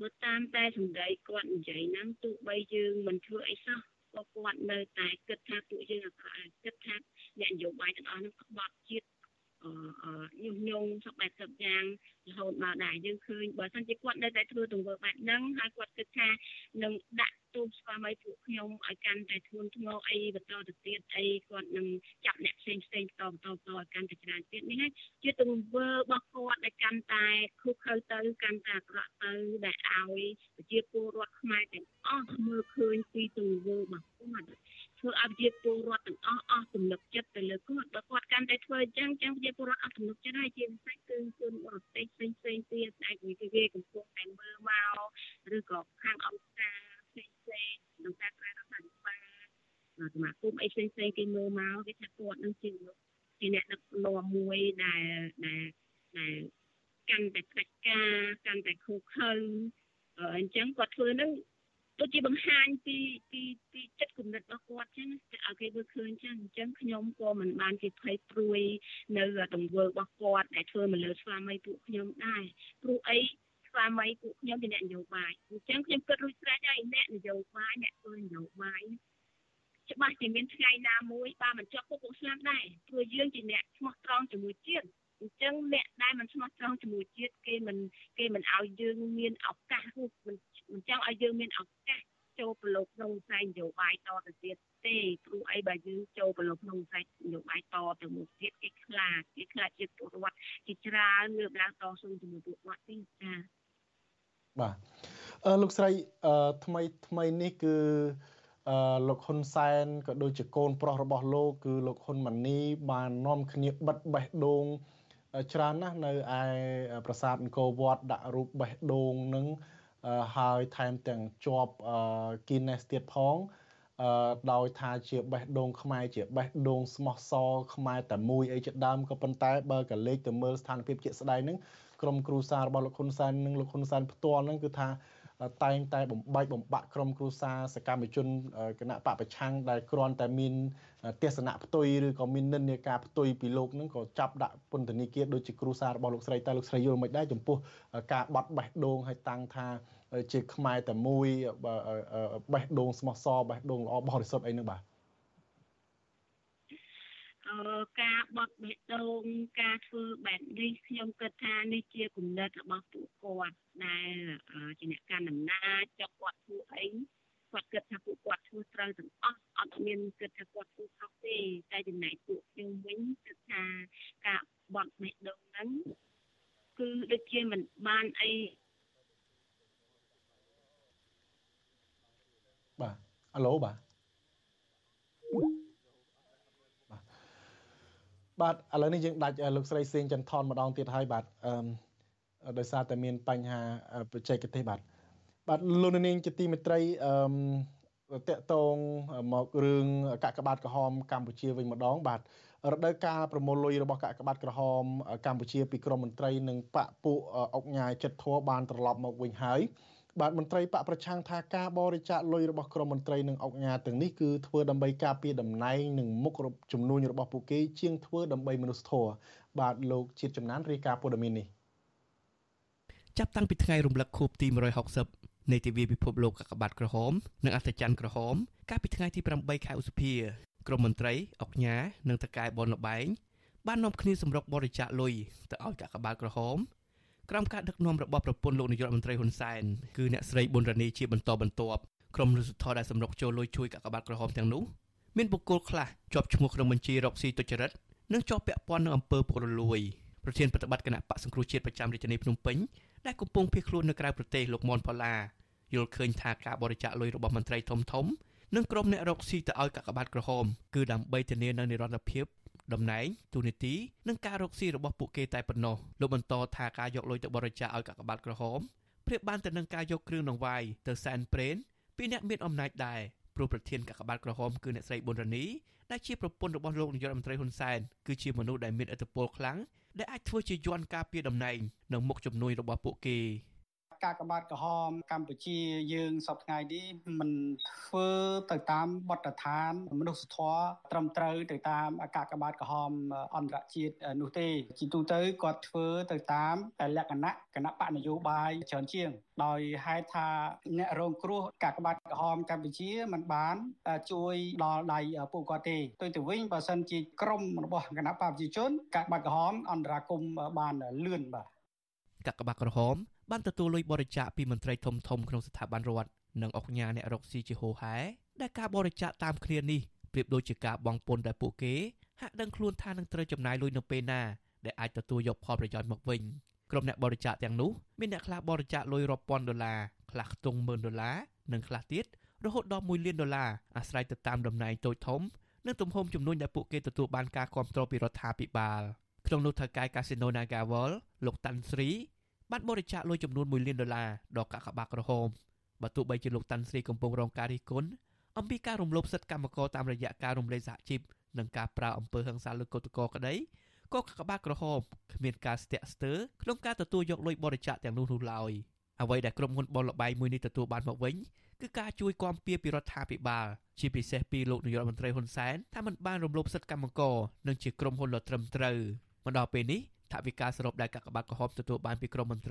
Speaker 15: បើតាមតែសម្ដីគាត់និយាយហ្នឹងទោះបីយើងមិនធ្វើអីសោះក៏គាត់នៅតែគិតថាពួកយើងគិតថាអ្នកនយោបាយទាំងអស់ហ្នឹងក្បត់ជាតិ ញុះញង់សពបែបសពយ៉ាងរហូតមកដែរយើងឃើញបើសិនជាគាត់នៅតែធ្វើទង្វើបែបហ្នឹងហើយគាត់គិតថានឹងដាក់ទូស្វាមីពួកខ្ញុំឲ្យកាន់តែធ្ងន់ធ្ងរអីបន្តទៅទៀតអីគាត់នឹងចាប់អ្នកផ្សេងផ្សេងបន្តបន្តបន្តឲ្យកាន់តែច្រើនទៀតនេះជាទង្វើរបស់គាត់ដែលកាន់តែខុសខើទៅកាន់តែអាក្រក់ទៅដែលឲ្យប្រជាពលរដ្ឋខ្មែរទាំងអស់មើលឃើញពីទង្វើរបស់គាត់ ធ្វើឲ្យប្រជាពលរដ្ឋទាំងអស់អស់ទំនុកចិត្តទៅលើគាត់បើគាត់កាន់តែធ្វើអញ្ចឹងអញ្ចឹងប្រជាពលរដ្ឋអស់ទំនុកចិត្តហើយជាពិសេសគឺជនបរទេសផ្សេងផ្សេងទៀតដែលគេកំពុងតែមើលមកឬក៏ខាងអង្គការផ្សេងផ្សេងក្នុងការក្រៅរដ្ឋាភិបាលសមាគមអីផ្សេងផ្សេងគេមើលមកគេថាគាត់នឹងជាជាអ្នកដឹកនាំមួយដែលដែលដែលតែកាន់តែផ្ដាច់ការកាន់តែខុសខើអញ្ចឹងគាត់ធ្វើនឹង ដូចជាបង្ហាញពីពីពីចិត្តគំនិតរបស់គាត់ចឹងឲ្យគេមើលឃើញចឹងអញ្ចឹងខ្ញុំក៏មិនបានជាភ័យព្រួយនៅទង្វើរបស់គាត់ដែលធ្វើមកលើស្វាមីពួកខ្ញុំដែរព្រោះអីស្វាមីពួកខ្ញុំជាអ្នកនយោបាយអញ្ចឹងខ្ញុំគិតរួចស្រេចហើយអ្នកនយោបាយអ្នកធ្វើនយោបាយច្បាស់ជាមានថ្ងៃណាមួយបើមិនជាប់គុកពួកស្លាប់ដែរព្រោះយើងជាអ្នកស្មោះត្រង់ជាមួយជាតិអញ្ចឹងអ្នកដែលមិនស្មោះត្រង់ជាមួយជាតិគេមិនគេមិនឲ្យយើងមានឱកាសឬមិន មិនចង់ឲ្យយើងមានឱកាសចូលប្រឡូកក្នុងវិស័យនយោបាយតទៅទៀតទេព្រោះអីបើយើងចូលប្រឡូកក្នុងវិស័យនយោបាយតទៅមុខទៀតគេខ្លាចគេខ្លាចជាពលរដ្ឋជាច្រើនលើកឡើងតស៊ូជាមួយពួកគាត់ទីចា
Speaker 1: បាទអឺលោកស្រីអឺថ្មីថ្មីនេះគឺអឺលោកហ៊ុនសែនក៏ដូចជាកូនប្រុសរបស់លោកគឺលោកហ៊ុនម៉ាណីបាននាំគ្នាបិទបេះដូងច្រើនណាស់នៅឯប្រាសាទអង្គរវត្តដាក់រូបបេះដូងនឹង ហើយថែមទាំងជាប់ Guinness ទៀតផងដោយថាជាបេះដូងខ្មែរជាបេះដូងស្មោះសរខ្មែរតែមួយអីជាដើមក៏ប៉ុន្តែបើកលេចទៅមើលស្ថានភាពជាក់ស្ដែងហ្នឹងក្រុមគ្រូសាររបស់លោកហ៊ុនសែននិងលោកហ៊ុនសែនផ្ទាល់ហ្នឹងគឺថា តែងតែបំបែកបំបាក់ក្រុមគ្រួសារសកម្មជនគណៈបពប្រឆាំងដែលគ្រាន់តែមានទស្សនៈផ្ទុយឬក៏មាននិន្នាការផ្ទុយពីលោកនឹងក៏ចាប់ដាក់ពន្ធនាគារដូចជាគ្រួសាររបស់លោកស្រីតែលោកស្រីយល់មិនដែរចំពោះការបាត់បេះដូងឲ្យតាំងថាជាខ្មែរតែមួយបេះដូងស្មោះសរបេះដូងល្អបរិសុទ្ធអីនឹងបាទ
Speaker 15: ការបត់បេះដូងការធ្វើបែបនេះខ្ញុំគិតថានេះជាគំនិតរបស់ពួកគាត់ដែលជាអ្នកកាន់អំណាចចុះគាត់ធ្វើអីគាត់គិតថាពួកគាត់ធ្វើត្រូវទាំងអស់អត់មានគិតថាគាត់ធ្វើខុសទេតែចំណែកពួកខ្ញុំវិញគិតថាការបត់បេះដូងហ្នឹងគឺដូចជាមិនបានអី
Speaker 1: បាទអាឡូបាទ បាទឥឡូវនេះយើងដាច់លោកស្រីសេងចន្ទថនម្ដងទៀតហើយបាទអឺដោយសារតែមានបញ្ហាបច្ចេកទេសបាទបាទលោកនាងជាទីមេត្រីអឺតកតងមករឿងកាកបាទក្រហមកម្ពុជាវិញម្ដង បាទរដូវកាលប្រមូលលុយរបស់កាកបាទក្រហមកម្ពុជាពីក្រមមន្ត្រីនិងបពពួកអុកញ៉ាយចិត្តធัวបានត្រឡប់មកវិញហើយ បាទមន្ត្រីបកប្រឆាំងថាការបរិច្ចាគលុយរបស់ក្រមមន្ត្រីនិងអង្គការទាំងនេះគឺធ្វើដើម្បីការពារតំណែងនិងមុខចំនួនរបស់ពួកគេជាងធ្វើដើម្បីមនុស្សធម៌បាទលោកជាតិចំណានរាយការណ៍ព័ត៌មាននេះ
Speaker 19: ចាប់តាំងពីថ្ងៃរំលឹកខួបទី160នៃទិវាពិភពលោកកាកបាទក្រហមនិងអត្ថច័ន្ទក្រហម កាលពីថ្ងៃទី8ខែឧសភាក្រមមន្ត្រីអង្គការនិងតកែបនលបែងបាននាំគ្នាសម្រុកបរិច្ចាគលុយទៅឲ្យកាកបាទក្រហម ក្រោមការដឹកនាំរបស់ប្រពន្ធលោកនាយករដ្ឋមន្ត្រីហ៊ុនសែនគឺអ្នកស្រីប៊ុនរ៉ានីជាបន្តបន្ទាប់ក្រុមរដ្ឋធរដែលសម្រុកចូលលុយជួយកាកបាទក្រហមទាំងនោះមានបុគ្គលខ្លះជាប់ឈ្មោះក្នុងបញ្ជីរកស៊ីទុច្ចរិតនិងជាប់ពាក់ព័ន្ធនឹងអំពើពុករលួយប្រធានប្រតិបត្តិគណៈបកសង្គ្រោះជាតិប្រចាំរាជធានីភ្នំពេញដែលកំពុងភៀសខ្លួននៅក្រៅប្រទេសលោកមនផល្លាយល់ឃើញថាការបរិច្ចាគលុយរបស់មន្ត្រីធំធំនិងក្រុមអ្នករកស៊ីទៅឲ្យកាកបាទក្រហមគឺដើម្បីធានានូវនិរន្តរភាព តំណែងទូនីតិនិងការរកស៊ីរបស់ពួកគេតែប៉ុណ្ណោះលោកបន្តថាការយកលុយទៅបរិច្ចាគឲ្យកាកបាទក្រហមប្រៀបបានទៅនឹងការយកគ្រឿងដង្វាយទៅសែនព្រេនពីអ្នកមានអំណាចដែរព្រោះប្រធានកាកបាទក្រហមគឺអ្នកស្រីប៊ុនរ៉ានីដែលជាប្រពន្ធរបស់លោកនាយករដ្ឋមន្ត្រីហ៊ុនសែនគឺជាមនុស្សដែលមានឥទ្ធិពលខ្លាំងដែលអាចធ្វើជាយន្តការពារតំណែងនិងមុខជំនួយរបស់ពួកគេ
Speaker 18: កាកបាទក្រហមកម្ពុជាយើងសពថ្ងៃនេះមិនធ្វើទៅតាមបទដ្ឋានមនុស្សធម៌ត្រឹមត្រូវទៅតាមកាកបាទក្រហមអន្តរជាតិនោះទេជាទូទៅគាត់ធ្វើទៅតាមលក្ខណៈគណៈបកនយោបាយច្រើនជាងដោយហេតុថាអ្នករងគ្រោះកាកបាទក្រហមកម្ពុជាមិនបានជួយដល់ដៃពួកគាត់ទេទៅទៅវិញបើសិនជាក្រមរបស់គណៈបកប្រជាជនកាកបាទក្រហមអន្តរាគមបានលឿនបាទ
Speaker 19: កាកបាទក្រហម បានទទួលលុយបរិច្ចាគពីមន្ត្រីធំធំក្នុងស្ថាប័នរដ្ឋនិងអង្គការអ្នករកស៊ីជាហូហែដែលការបរិច្ចាគតាមគ្នានេះប្រៀបដូចជាការបងពុនដែលពួកគេហាក់ដឹងខ្លួនថានឹងត្រូវចំណាយលុយនៅពេលណាដែលអាចទទួលយកផលប្រយោជន៍មកវិញក្រុមអ្នកបរិច្ចាគទាំងនោះមានអ្នកខ្លះបរិច្ចាគលុយរាប់ពាន់ដុល្លារខ្លះខ្ទង់ម៉ឺនដុល្លារនិងខ្លះទៀតរហូតដល់1លានដុល្លារអាស្រ័យទៅតាមតំណែងតូចធំនិងទំហំចំនួនដែលពួកគេទទួលបានការគ្រប់គ្រងពីរដ្ឋាភិបាលក្នុងនោះថៅកែកាស៊ីណូ Nagawal លោកតាន់ស្រី បានបរិច្ចាគលុយចំនួន1លានដុល្លារដល់កាកបាទក្រហមបើទោះបីជាលោកតាន់ស្រីកំពុងរងការរិះគន់អំពីការរំលោភសិទ្ធិកម្មករតាមរយៈការរំលែកសហជីពនិងការប្រើអំពើហិង្សាលើកុតកោក្តីក៏កក្បាក្រហមគ្មានការស្ទាក់ស្ទើរក្នុងការទទួលយកលុយបរិច្ចាគទាំងនោះនោះឡើយអ្វីដែលក្រុមហ៊ុនបនលបៃមួយនេះទទួលបានមកវិញគឺការជួយគាំពៀពីរដ្ឋាភិបាលជាពិសេសពីលោកនាយករដ្ឋមន្ត្រីហ៊ុនសែនថាมันបានរំលោភសិទ្ធិកម្មករនិងជាក្រុមហ៊ុនដ៏ត្រឹមត្រូវមកដល់ពេលនេះ ថវិកាសរុបដែលកាកបាទក្រហមទទួលបានពីក្រមមន្ត្រី